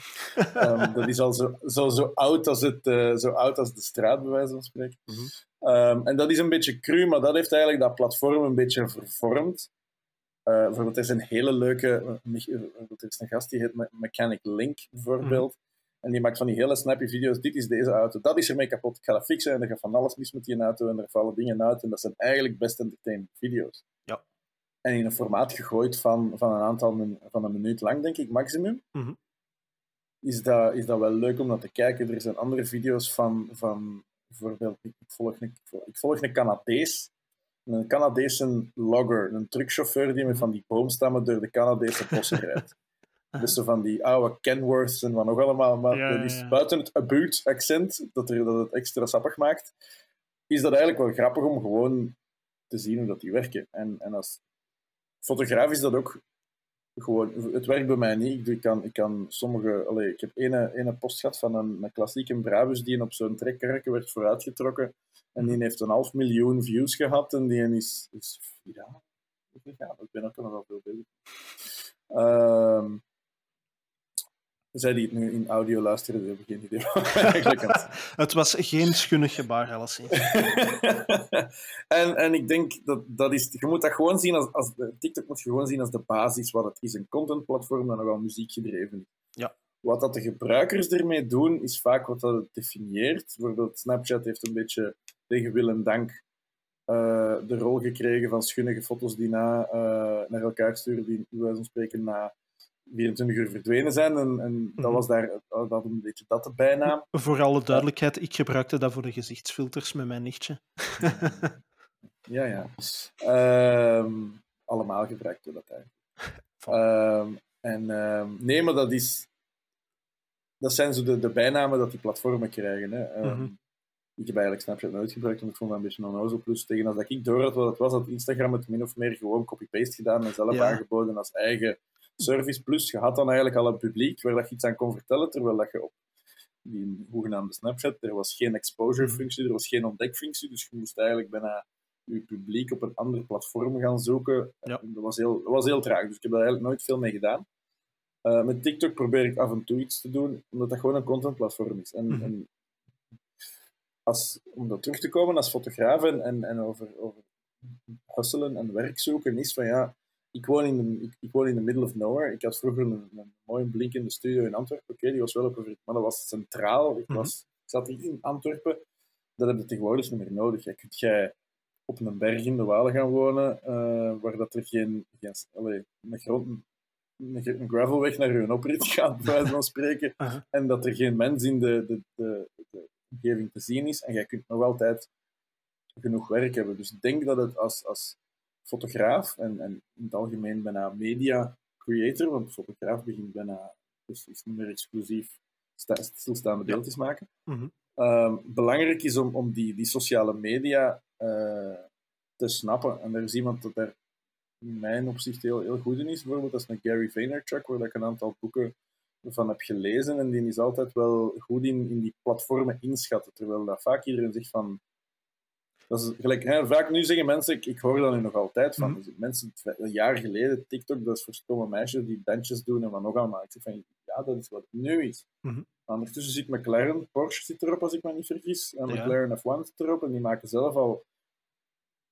um, [laughs] dat is al zo, zo, zo, oud als het, uh, zo oud als de straat, bij wijze van spreken. Mm -hmm. um, en dat is een beetje cru, maar dat heeft eigenlijk dat platform een beetje vervormd. Uh, bijvoorbeeld, er is een hele leuke... Uh, er is een gast die heet Mechanic Link, bijvoorbeeld. Mm En die maakt van die hele snappy video's. Dit is deze auto, dat is ermee kapot. Ik ga dat fixen en er gaat van alles mis met die auto en er vallen dingen uit. En dat zijn eigenlijk best entertainment video's. Ja en in een formaat gegooid van, van een aantal van een minuut lang, denk ik, maximum. Mm is, dat, is dat wel leuk om dat te kijken. Er zijn andere video's van, van bijvoorbeeld, ik volg een, ik volg een Canadees, een Canadese logger, een truckchauffeur die met van die boomstammen door de Canadese bossen [laughs] rijdt. Dus zo van die oude Kenworths en wat nog allemaal. Maar ja, is buiten het abute accent, dat, er, dat het extra sappig maakt, is dat eigenlijk wel grappig om gewoon te zien hoe dat die werken. En, en als fotograaf is dat ook gewoon, het werkt bij mij niet. Ik kan, ik kan sommige, allez, ik heb ene, ene post gehad van een, klassieke Brabus die op zo'n trekkerken werd vooruitgetrokken. En die heeft een half miljoen views gehad en die is, is ja, ik ben ook nog wel veel bezig. Uh, zij die het nu in audio luisteren, die hebben geen idee wat [laughs] Het was geen schunnig gebaar, alleszins. [laughs] en, en ik denk dat dat is... Je moet dat gewoon zien als... als TikTok moet je gewoon zien als de basis wat het is. Een contentplatform dat nogal muziekgedreven is. Ja. Wat dat de gebruikers ermee doen, is vaak wat dat het definieert. Bijvoorbeeld Snapchat heeft een beetje tegen wil en dank uh, de rol gekregen van schunnige foto's die na, uh, naar elkaar sturen, die wijze van spreken na 24 uur verdwenen zijn. En, en dat mhm. was daar dat een beetje dat de bijnaam. Voor alle duidelijkheid, ik gebruikte dat voor de gezichtsfilters met mijn nichtje. [laughs] ja, ja. Um, allemaal gebruikten we dat eigenlijk. Um, En uh, nee, maar dat is... Dat zijn zo de, de bijnamen dat die platformen krijgen. Hè. Mm -hmm. Ik heb eigenlijk Snapchat nooit gebruikt, want ik vond dat een beetje onnozel. Plus, tegen als ik door had wat het was, had Instagram het min of meer gewoon copy-paste gedaan en zelf ja. aangeboden als eigen service. Plus, je had dan eigenlijk al een publiek waar dat je iets aan kon vertellen, terwijl dat je op die hoegenaamde Snapchat, er was geen exposure-functie, er was geen ontdekfunctie, dus je moest eigenlijk bijna je publiek op een ander platform gaan zoeken. Ja. Dat, was heel, dat was heel traag, dus ik heb daar eigenlijk nooit veel mee gedaan. Uh, met TikTok probeer ik af en toe iets te doen, omdat dat gewoon een contentplatform is. En, mm-hmm. en als, om dat terug te komen als fotograaf en, en, en over, over hustelen en werk zoeken, is van ja, ik woon in de, ik, ik, woon in the middle of nowhere. Ik had vroeger een, een mooie blinkende studio in Antwerpen. Oké, die was wel op een maar dat was centraal. Ik, was, ik zat in Antwerpen. Dat heb je tegenwoordig niet meer nodig. Je kunt jij op een berg in de Walen gaan wonen, uh, waar dat er geen, geen allez, een, grote, een, gravelweg naar je oprit gaat, bij wijze van spreken, [laughs] uh -huh. en dat er geen mens in de, de, de, de, omgeving te zien is. En jij kunt nog altijd genoeg werk hebben. Dus ik denk dat het als, als fotograaf en, en in het algemeen bijna media creator, want fotograaf begint bijna, dus is niet meer exclusief stilstaande beeldjes maken. Mm -hmm. um, belangrijk is om, om die, die sociale media uh, te snappen. En er is iemand dat daar in mijn opzicht heel, heel goed in is. Bijvoorbeeld, dat is een Gary Vaynerchuk, waar ik een aantal boeken van heb gelezen. En die is altijd wel goed in, in die platformen inschatten. Terwijl dat vaak iedereen zegt van dat is gelijk, hè, vaak nu zeggen mensen, ik, ik hoor dat nu nog altijd van, mm -hmm. mensen een jaar geleden, TikTok, dat is voor stomme meisjes die dansjes doen en wat nog allemaal. Ik zeg van, ja, dat is wat het nu is. Mm -hmm. Ondertussen zit McLaren, Porsche zit erop als ik me niet vergis, en ja. McLaren F1 zit erop en die maken zelf al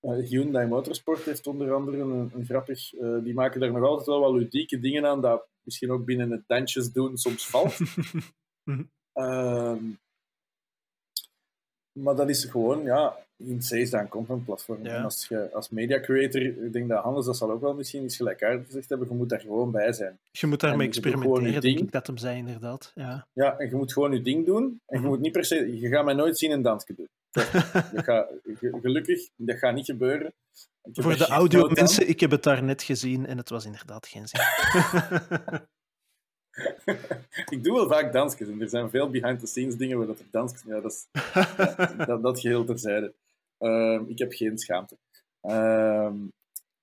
uh, Hyundai Motorsport heeft onder andere een, een grappig, uh, die maken daar nog altijd wel wat ludieke dingen aan, dat misschien ook binnen het dansjes doen soms valt. mm -hmm. uh, maar dat is gewoon, ja, in C staan contentplatform. Ja. En als je als media creator, ik denk dat Hannes dat zal ook wel misschien iets gelijkaardig gezegd hebben, je moet daar gewoon bij zijn. Je moet daarmee experimenteren, denk ik dat hem zei, inderdaad. Ja. ja, en je moet gewoon je ding doen. En je mm -hmm. moet niet per se, je gaat mij nooit zien een dansje doen. [laughs] dat gaat, gelukkig, dat gaat niet gebeuren. Voor de audio mensen, ik heb het daar net gezien en het was inderdaad geen zin. [laughs] ik doe wel vaak dansjes en er zijn veel behind-the-scenes dingen waar dat er dansjes... Ja, dat, is, [laughs] ja, dat, dat geheel terzijde. Uh, ik heb geen schaamte. Uh,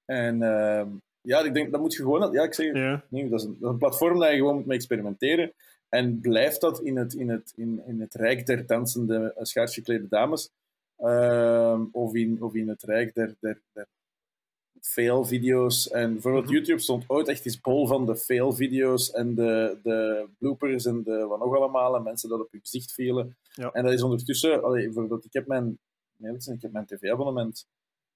en uh, ja, ik denk, dat moet je gewoon... Ja, ik zeg, ja. nee, dat, is een, dat is een platform dat je gewoon moet mee experimenteren. En blijft dat in het, in het, in, in het rijk der dansende, uh, schaarsgeklede dames, ehm, of, in, of in het rijk der, der, der fail-video's. En bijvoorbeeld mm -hmm. YouTube stond ooit echt eens bol van de fail-video's en de, de bloopers en de wat nog allemaal, en mensen dat op hun gezicht vielen. Ja. En dat is ondertussen... Allee, bijvoorbeeld, ik heb mijn, ik heb mijn tv-abonnement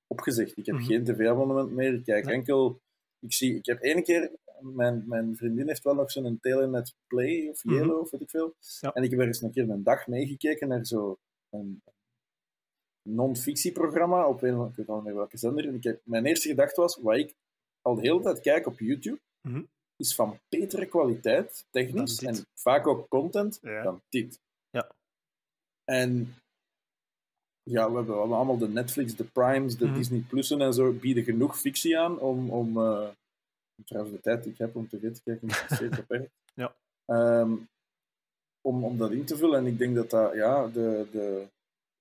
opgezegd. Ik heb mm -hmm. geen tv-abonnement meer. Ik kijk nee. enkel... Ik, zie, ik heb één keer... Mijn, mijn vriendin heeft wel nog zo'n Telenet Play of Yellow, mm -hmm. of weet ik veel. Ja. En ik heb er eens een keer een dag meegekeken naar zo een, non-fictieprogramma op een, ik weet al welke zender. En ik heb, mijn eerste gedachte was, wat ik al de hele tijd kijk op YouTube, mm -hmm. is van betere kwaliteit, technisch, en vaak ook content, ja. dan dit. Ja. En ja, we hebben allemaal de Netflix, de Primes, de mm -hmm. Disney Plussen en zo, bieden genoeg fictie aan om, om uh, trouwens de tijd die ik heb om tv te kijken, is steeds [laughs] beperkt. ja. Um, om, om dat in te vullen. En ik denk dat dat, ja, de, de,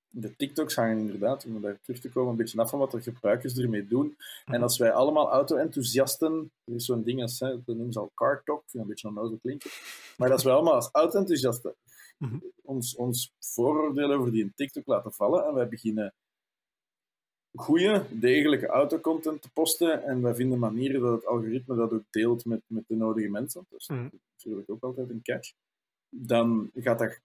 de TikToks hangen inderdaad, om daar terug te komen, een beetje af van wat de gebruikers ermee doen. Mm -hmm. En als wij allemaal auto-enthousiasten, er is zo'n ding als, hè, dat noemen ze al car talk, vind een beetje onnozel klinken, maar als wij allemaal als auto-enthousiasten mm -hmm. ons, ons vooroordeel over die in TikTok laten vallen en wij beginnen goede, degelijke autocontent te posten en wij vinden manieren dat het algoritme dat ook deelt met, met de nodige mensen, dus mm -hmm. dat is natuurlijk ook altijd een catch, dan gaat dat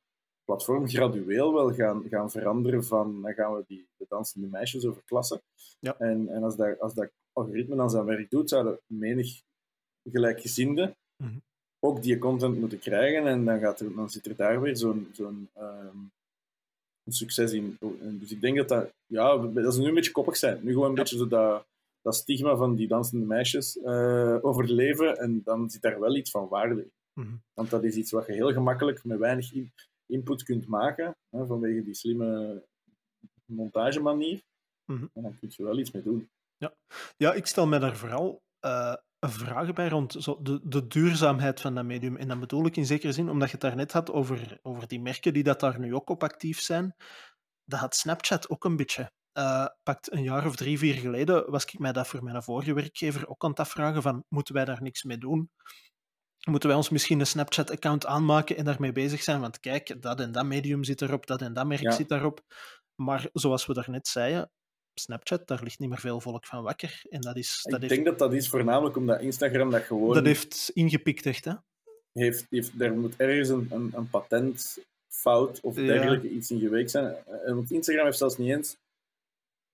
platform gradueel wel gaan, gaan veranderen van dan gaan we die, de dansende meisjes overklassen. Ja. En, en als, dat, als dat algoritme dan zijn werk doet, zouden menig gelijkgezinde mm -hmm. Ook die content moeten krijgen en dan, gaat er, dan zit er daar weer zo'n zo'n um, succes in. Dus ik denk dat dat, ja, dat is nu een beetje koppig zijn. Nu gewoon een ja. beetje zo dat, dat stigma van die dansende meisjes uh, overleven en dan zit daar wel iets van waarde in. Mm -hmm. Want dat is iets wat je heel gemakkelijk met weinig in, input kunt maken, hè, vanwege die slimme montagemanier. Mm -hmm. En dan kun je wel iets mee doen. Ja, ja ik stel me daar vooral uh, vragen bij rond zo de, de duurzaamheid van dat medium. En dat bedoel ik in zekere zin, omdat je het daarnet had over, over die merken die dat daar nu ook op actief zijn. Dat had Snapchat ook een beetje. Uh, pakt een jaar of drie, vier geleden was ik mij dat voor mijn vorige werkgever ook aan het afvragen van, moeten wij daar niks mee doen? Moeten wij ons misschien een Snapchat-account aanmaken en daarmee bezig zijn? Want kijk, dat en dat medium zit erop, dat en dat merk zit daarop. Maar zoals we daarnet zeiden, Snapchat, daar ligt niet meer veel volk van wakker. En dat is, dat ik denk dat dat is voornamelijk omdat Instagram dat gewoon... Dat heeft ingepikt, echt, hè? Heeft, heeft, er moet ergens een, een, een patentfout of dergelijke iets in geweest zijn. Want Instagram heeft zelfs niet eens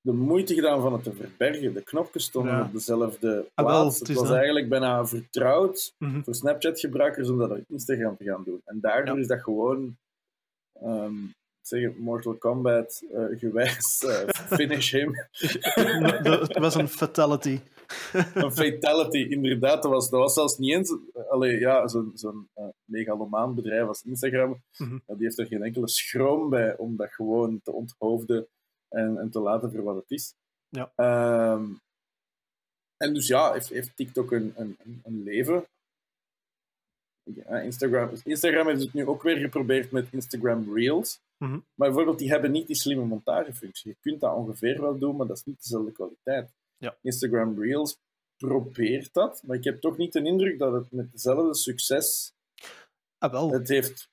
de moeite gedaan van het te verbergen. De knopjes stonden op dezelfde ah, plaats. het, was eigenlijk bijna vertrouwd mhm. voor Snapchat-gebruikers om dat op Instagram te gaan doen. En daardoor is dat gewoon um, zeg, Mortal Kombat uh, gewijs uh, finish him. [laughs] het was een fatality. een fatality, inderdaad. Dat was, dat was zelfs niet eens... Allee, ja, zo'n zo'n uh, megalomaan bedrijf als Instagram, mhm. die heeft er geen enkele schroom bij om dat gewoon te onthoofden en, en te laten voor wat het is. Ja. Um, en dus ja, heeft, heeft TikTok een, een, een leven. Ja, Instagram, Instagram heeft het nu ook weer geprobeerd met Instagram Reels. Mm Maar bijvoorbeeld, die hebben niet die slimme montagefunctie. Je kunt dat ongeveer wel doen, maar dat is niet dezelfde kwaliteit. Ja. Instagram Reels probeert dat, maar ik heb toch niet de indruk dat het met dezelfde succes Ah, wel. Het heeft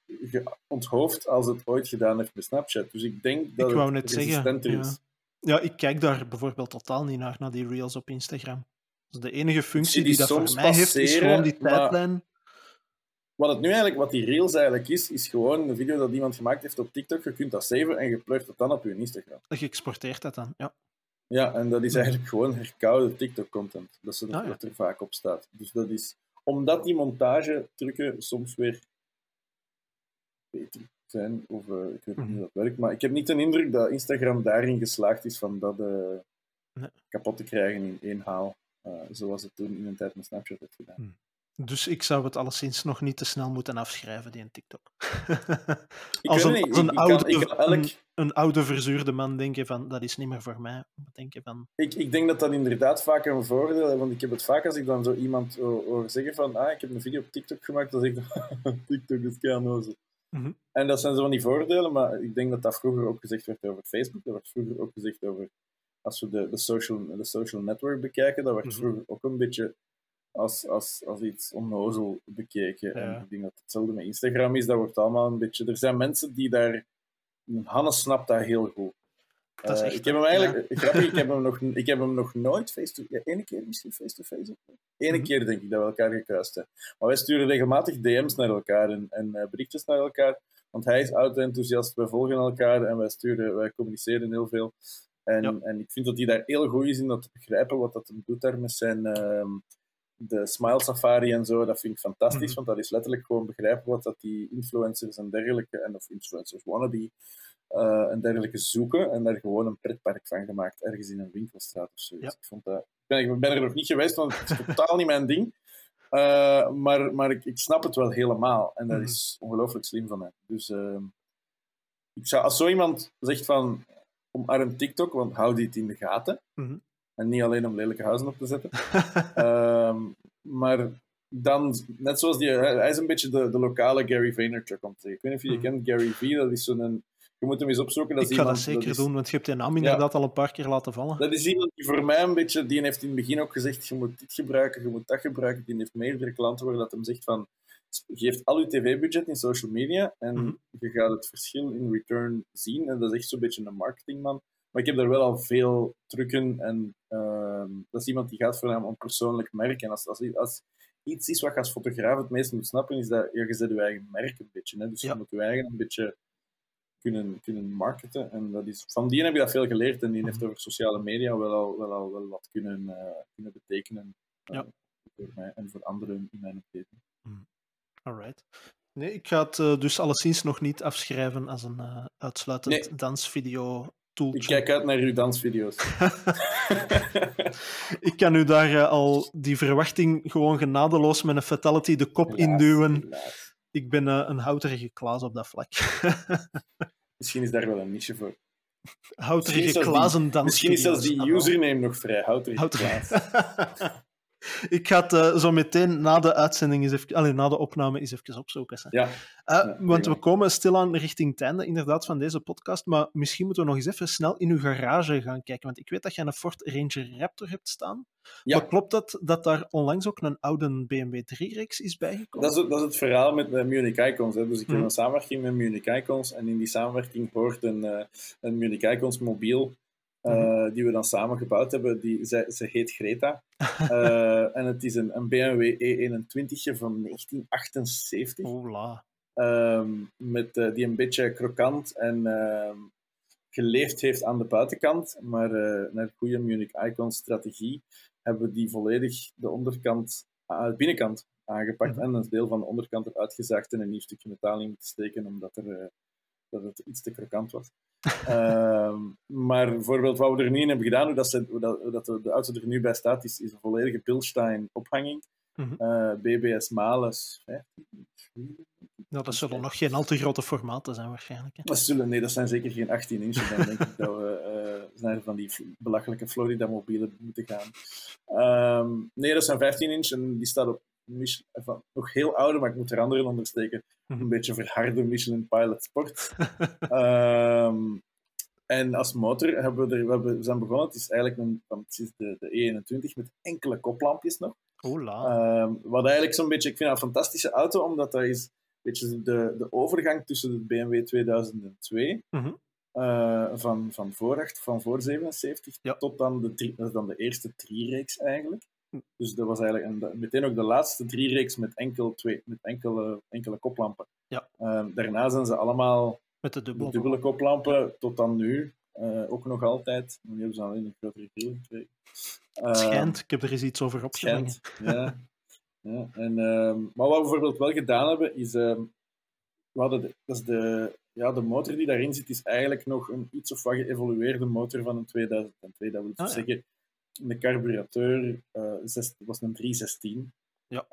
onthoofd als het ooit gedaan heeft met Snapchat. Dus ik denk dat ik wou het resistenter ja. is. Ja, ik kijk daar bijvoorbeeld totaal niet naar, naar die reels op Instagram. Dus de enige functie die, dat voor mij heeft, is gewoon die tijdlijn. Wat het nu eigenlijk, wat die reels eigenlijk is, is gewoon een video dat iemand gemaakt heeft op TikTok. Je kunt dat saven en je pleurt het dan op je Instagram. Je exporteert dat dan, ja. Ja, en dat is eigenlijk gewoon herkoude TikTok-content. Dat, is ah, er vaak op staat. Dus dat is omdat die montage trucken soms weer beter zijn. Of uh, ik weet niet hoe mhm. dat werkt. Maar ik heb niet de indruk dat Instagram daarin geslaagd is van dat uh, nee. kapot te krijgen in één haal. Uh, zoals het toen in een tijd met Snapchat heeft gedaan. Mhm. Dus ik zou het alleszins nog niet te snel moeten afschrijven, die in TikTok. [laughs] als, een, als een, oude, elk... een, oude verzuurde man denken van, dat is niet meer voor mij. Denken van... ik, ik denk dat dat inderdaad vaak een voordeel is, want ik heb het vaak als ik dan zo iemand hoor zeggen van, ah, ik heb een video op TikTok gemaakt, dan zeg ik, [laughs] TikTok is kanoze. Mm En dat zijn zo van die voordelen, maar ik denk dat dat vroeger ook gezegd werd over Facebook, dat werd vroeger ook gezegd over, als we de, de, social, de social network bekijken, dat werd mhm. vroeger ook een beetje als, als, als iets onnozel bekeken. En ik denk dat hetzelfde met Instagram is. Dat wordt allemaal een beetje... Er zijn mensen die daar... Hannes snapt dat heel goed. Dat is uh, ik heb hem eigenlijk... Grappig, ik heb [laughs] hem nog, ik heb hem nog nooit face-to... Ja, ene keer misschien face-to-face. Ene mhm. keer denk ik dat we elkaar gekruist hebben. Maar wij sturen regelmatig DM's naar elkaar en, en uh, berichtjes naar elkaar. Want hij is auto-enthousiast, wij volgen elkaar en wij, sturen, wij communiceren heel veel. En, en ik vind dat hij daar heel goed is in dat te begrijpen wat dat hem doet daar met zijn, uh, de Smile Safari en zo, dat vind ik fantastisch, mhm. want dat is letterlijk gewoon begrijpen wat dat die influencers en dergelijke, en of influencers wannabe, uh, en dergelijke zoeken, en daar gewoon een pretpark van gemaakt, ergens in een winkelstraat of zoiets. Ik, vond dat, ik, ben, er nog niet geweest, want het is totaal niet mijn ding. Uh, maar maar ik, ik, snap het wel helemaal, en dat mhm. is ongelooflijk slim van mij. Dus uh, ik zou, als zo iemand zegt van, omarm TikTok, want hou die het in de gaten, mm en niet alleen om lelijke huizen op te zetten. [laughs] Ehm, maar dan, net zoals die, hij is een beetje de, de lokale Gary Vaynerchuk om te zeggen. Ik weet niet of je die hmm. kent, Gary V, dat is zo'n... Je moet hem eens opzoeken. Dat ik ga dat zeker doen, want je hebt die naam inderdaad al een paar keer laten vallen. Dat is iemand die voor mij een beetje... Die heeft in het begin ook gezegd, je moet dit gebruiken, je moet dat gebruiken. Die heeft meerdere klanten waar dat hem zegt van... Geef al je tv-budget in social media en mhm. je gaat het verschil in return zien. En dat is echt zo'n beetje een marketingman. Maar ik heb daar wel al veel trucken en uh, dat is iemand die gaat voornamelijk om persoonlijk merk. En als, als, als iets is wat je als fotograaf het meest moet snappen, is dat ja, je zet je eigen merk een beetje. Hè? Dus je moet je eigen een beetje kunnen, kunnen marketen. En dat is, van die heb je dat veel geleerd en die heeft over sociale media wel al, wel al wel wat kunnen, uh, kunnen betekenen. Uh, ja. Voor mij en voor anderen in mijn omgeving. Mm. Alright. Nee, ik ga het uh, dus alleszins nog niet afschrijven als een uitsluitend nee. dansvideo ik kijk uit naar uw dansvideo's. [laughs] ik kan u daar uh, al die verwachting gewoon genadeloos met een fatality de kop helaas, induwen. Helaas. Ik ben uh, een houterige Klaas op dat vlak. [laughs] Misschien is daar wel een niche voor. Houterige Klaas en dans. Misschien is zelfs die username nog vrij. Houterige, houterige. Klaas. [laughs] ik ga het uh, zo meteen na de uitzending eens even, allez, na de opname eens even opzoeken. Ja. Uh, ja want we komen stilaan richting het einde inderdaad van deze podcast, maar misschien moeten we nog eens even snel in uw garage gaan kijken, want ik weet dat je een Ford Ranger Raptor hebt staan. Ja. Maar klopt dat dat daar onlangs ook een oude BMW 3-reeks is bijgekomen? Dat is, dat is het verhaal met de Munich Icons. Hè. Dus ik heb hmm. een samenwerking met Munich Icons en in die samenwerking hoort een, uh, een Munich Icons mobiel uh, die we dan samen gebouwd hebben. Die, ze, ze heet Greta. Uh, [laughs] en het is een, een BMW E21 van 1978. Ola. Um, met, uh, die een beetje krokant en ehm, geleefd heeft aan de buitenkant. Maar naar goede Munich Icon strategie hebben we die volledig de onderkant, de binnenkant aangepakt. Mm -hmm. En een deel van de onderkant eruit gezaagd en een nieuw stukje metaal in moeten steken, omdat er, dat het iets te krokant was. [laughs] uh, maar bijvoorbeeld wat we er nu in hebben gedaan, hoe dat, ze, hoe dat, hoe dat de, de auto er nu bij staat, is, is een volledige Bilstein ophanging. Mm -hmm. uh, BBS Males. Nou, dat zullen nog geen al te grote formaten zijn waarschijnlijk. Hè? Dat zullen, nee, dat zijn zeker geen 18 inch. Dan denk ik dat we uh, naar van die belachelijke Florida-mobielen moeten gaan. Um, nee, dat zijn 15 inch en die staat op Nog heel oude, maar ik moet er anderen ondersteken. -hmm. Een beetje verharde Michelin Pilot Sport. um, [laughs] en als motor hebben we, er, we, hebben, we zijn begonnen. Het is eigenlijk een, het is de, de E21 met enkele koplampjes nog. Ola. Um, wat eigenlijk zo'n beetje, ik vind dat een fantastische auto, omdat dat is een beetje de, de overgang tussen de BMW 2002 mm -hmm. uh, van, van, voor, van voor 77 ja. tot dan de, drie, dat is dan de eerste drie-reeks eigenlijk. Dus dat was eigenlijk een, meteen ook de laatste drie reeks met, enkel twee, met enkele, enkele koplampen. Ja. Uh, daarna zijn ze allemaal met de dubbele, de dubbele koplampen tot dan nu. Uh, ook nog altijd. Nu hebben ze alleen een grotere grill gekregen. Uh, schijnt, ik heb er eens iets over opgehangen. ja. ja. En, ehm, maar wat we bijvoorbeeld wel gedaan hebben, is... Ehm, we hadden de, dat is de, ja, de motor die daarin zit, is eigenlijk nog een iets of wat geëvolueerde motor van een 2002. Dat wil ah, zeggen, de carburateur zes, was een 316. Ja.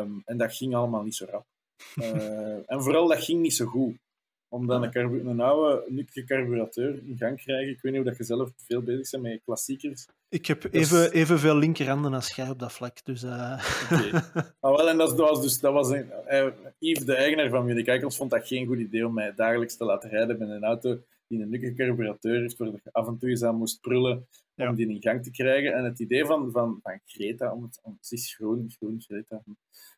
Um, en dat ging allemaal niet zo rap. Uh, en vooral, dat ging niet zo goed. Omdat een, een oude, nukkige carburateur in gang krijgen. Ik weet niet of dat je zelf veel bezig bent met klassiekers. Ik heb even, is... evenveel linkerhanden als jij op dat vlak. Dus, uh... okay. [laughs] ah, wel, en dat, was dus, dat was een, Yves, de eigenaar van Munich Icons, vond dat geen goed idee om mij dagelijks te laten rijden met een auto die een nukkige carburateur heeft, waar je af en toe eens aan moest prullen ja. om die in gang te krijgen. En het idee van, van, van Greta, om het, om, het is groen, groen Greta,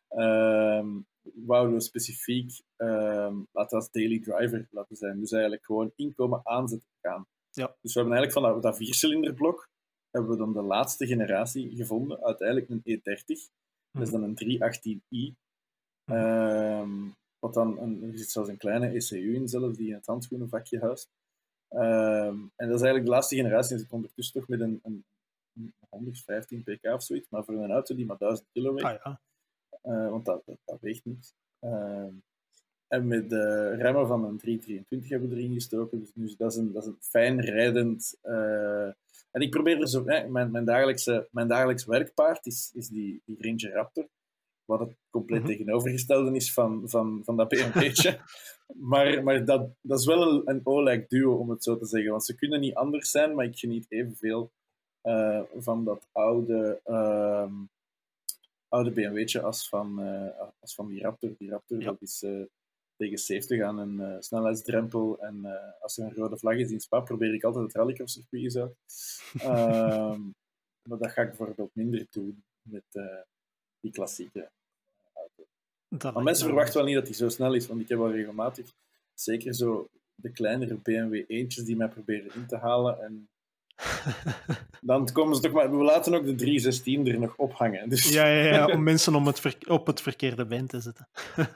um, wouden we specifiek um, laten als daily driver laten zijn. Dus eigenlijk gewoon inkomen aanzetten gaan. Ja. Dus we hebben eigenlijk van dat, dat viercilinderblok hebben we dan de laatste generatie gevonden, uiteindelijk een E30. Dat is dan een 318i. Um, wat dan een, er zit zelfs een kleine ECU in zelf, die in het handschoenenvakje huist. Um, en dat is eigenlijk de laatste generatie. En zit ondertussen toch met een, een, een 115 pk of zoiets. Maar voor een auto die maar 1000 kilo weegt. Ah, ja. uh, want dat, dat, dat, weegt niks. Uh, en met de remmen van een 323 hebben we erin gestoken. Dus nu, dat, is een, dat is een fijn rijdend. Uh, en ik probeer er zo. mijn, mijn, dagelijkse, mijn dagelijks werkpaard is, is die, die Ranger Raptor. Wat het compleet mm -hmm. tegenovergestelde is van, van, van dat BMW'tje. [laughs] maar maar dat, dat is wel een, O-like duo, om het zo te zeggen. Want ze kunnen niet anders zijn, maar ik geniet evenveel uh, van dat oude, uh, oude BMW'tje als van, uh, als van die Raptor. Die Raptor ja. dat is uh, tegen 70 aan een snelheidsdrempel. En als er een rode vlag is in Spa, probeer ik altijd het rallycross-circuit uit. [laughs] Ehm, maar dat ga ik bijvoorbeeld minder doen met die klassieke auto. Maar mensen verwachten wel niet dat hij zo snel is, want ik heb wel regelmatig, zeker zo de kleinere BMW eentjes die mij proberen in te halen. En [laughs] dan komen ze toch maar. We laten ook de 316 er nog ophangen. Dus. Ja, ja, ja, om [laughs] mensen om het op het verkeerde been te zetten.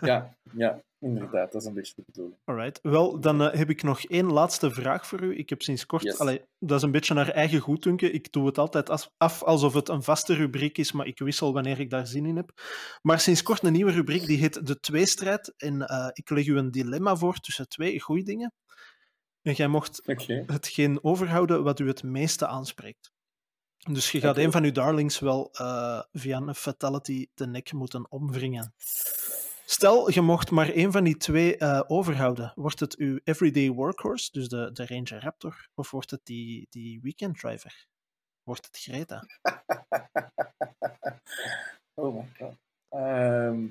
ja, ja, inderdaad, dat is een beetje de bedoeling. Alright, wel, dan uh, heb ik nog één laatste vraag voor u. Ik heb sinds kort, yes. allee, dat is een beetje naar eigen goeddunken. Ik doe het altijd af alsof het een vaste rubriek is, maar ik wissel wanneer ik daar zin in heb. Maar sinds kort een nieuwe rubriek, die heet De Tweestrijd. En uh, ik leg u een dilemma voor tussen twee goede dingen. En jij mocht okay. hetgeen overhouden wat u het meeste aanspreekt. Dus je gaat okay. een van uw darlings wel uh, via een fatality de nek moeten omwringen. Stel, je mocht maar één van die twee eh, overhouden. Wordt het uw everyday workhorse, dus de, de Ranger Raptor, of wordt het die, die weekend driver? Wordt het Greta? [laughs] oh my god. Ehm,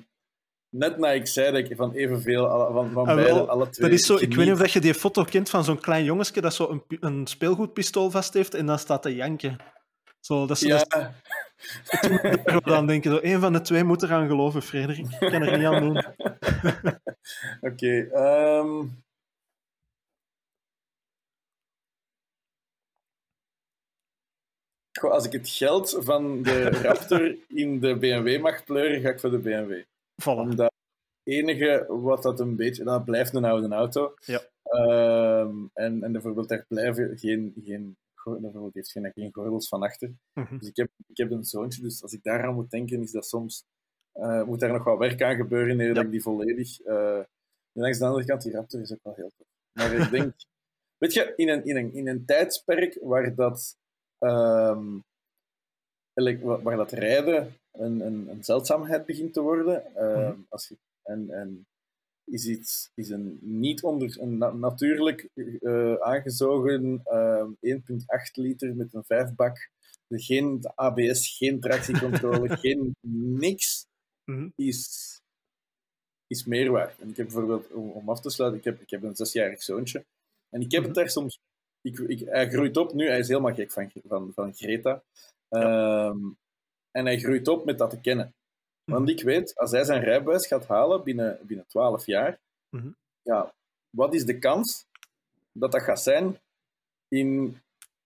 net na ik zei dat ik van evenveel, van, van ah, beide, alle twee... Dat is zo, ik, weet niet of dat je die foto kent van zo'n klein jongensje dat zo een, een speelgoedpistool vast heeft en dan staat te janken. Zo, dat is, ja we dan denken, zo, een van de twee moet eraan geloven, Frederik. Ik kan er niet aan doen. [laughs] Oké. Ehm, als ik het geld van de Raptor in de BMW mag pleuren, ga ik voor de BMW. Voilà. Omdat het enige wat dat een beetje... Dat blijft een oude auto. Ja. Ehm, en, en bijvoorbeeld, daar blijven geen... geen bijvoorbeeld heeft geen, geen gordels van achter. Mhm. Dus ik heb, ik heb een zoontje, dus als ik daaraan moet denken, is dat soms... Uh, moet daar nog wat werk aan gebeuren, eer dat ik die volledig... Uh, en langs de andere kant, die Raptor is ook wel heel tof. Maar ik denk... [laughs] weet je, in een, in, een, in een tijdsperk waar dat um, waar dat rijden een, een, een zeldzaamheid begint te worden. Um, als je, en, en is, iets, is een niet onder een natuurlijk uh, aangezogen um, ehm, 1,8 liter met een vijfbak, geen ABS, geen tractiecontrole, [laughs] geen niks, mm is, is. En ik heb bijvoorbeeld, om, om af te sluiten, ik heb, ik heb een zesjarig zoontje. En ik heb het mhm. daar soms ik, ik, hij groeit op nu, hij is helemaal gek van, van, van Greta. Ehm, en hij groeit op met dat te kennen. Want ik weet, als hij zijn rijbewijs gaat halen binnen, binnen 12 jaar, mhm. ja, wat is de kans dat dat gaat zijn in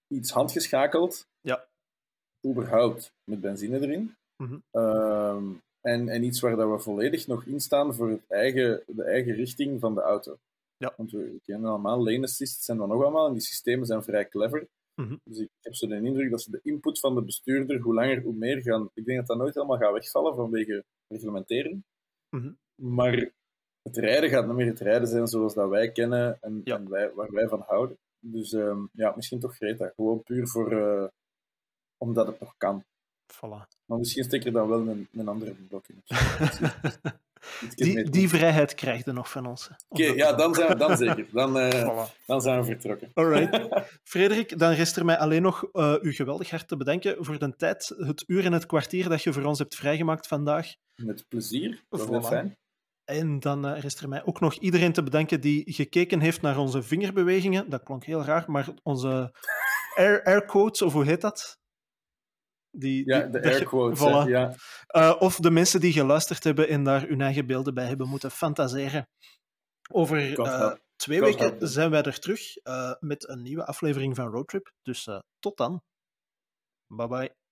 iets handgeschakeld, ja. überhaupt met benzine erin, mhm. ehm, en, en iets waar dat we volledig nog in staan voor het eigen, de eigen richting van de auto. Ja. Want we kennen allemaal, lane assist zijn dan nog allemaal, en die systemen zijn vrij clever. Mhm. Dus ik heb zo de indruk dat ze de input van de bestuurder, hoe langer, hoe meer gaan... Ik denk dat dat nooit helemaal gaat wegvallen vanwege reglementering. Mhm. Maar het rijden gaat niet meer het rijden zijn zoals dat wij kennen en, en wij, waar wij van houden. Dus um, ja, misschien toch Greta. Gewoon puur voor... Uh, omdat het nog kan. Voilà. Maar misschien steek er dan wel een, een andere blok in. [laughs] Die, die vrijheid krijg je nog van ons. Oké, ja, dan, zijn we, dan zeker. Dan, [laughs] uh, dan zijn we vertrokken. Alright. [laughs] Frederik, dan rest er mij alleen nog uh, u geweldig hart te bedanken voor de tijd, het uur en het kwartier dat je voor ons hebt vrijgemaakt vandaag. Met plezier, dat fijn. En dan uh, rest er mij ook nog iedereen te bedanken die gekeken heeft naar onze vingerbewegingen. Dat klonk heel raar, maar onze air, air quotes, of hoe heet dat? Die, ja, de air quotes. ja. Uh, of de mensen die geluisterd hebben en daar hun eigen beelden bij hebben moeten fantaseren. Over uh, twee weken zijn wij er terug uh, met een nieuwe aflevering van Roadtrip. Dus tot dan. Bye bye.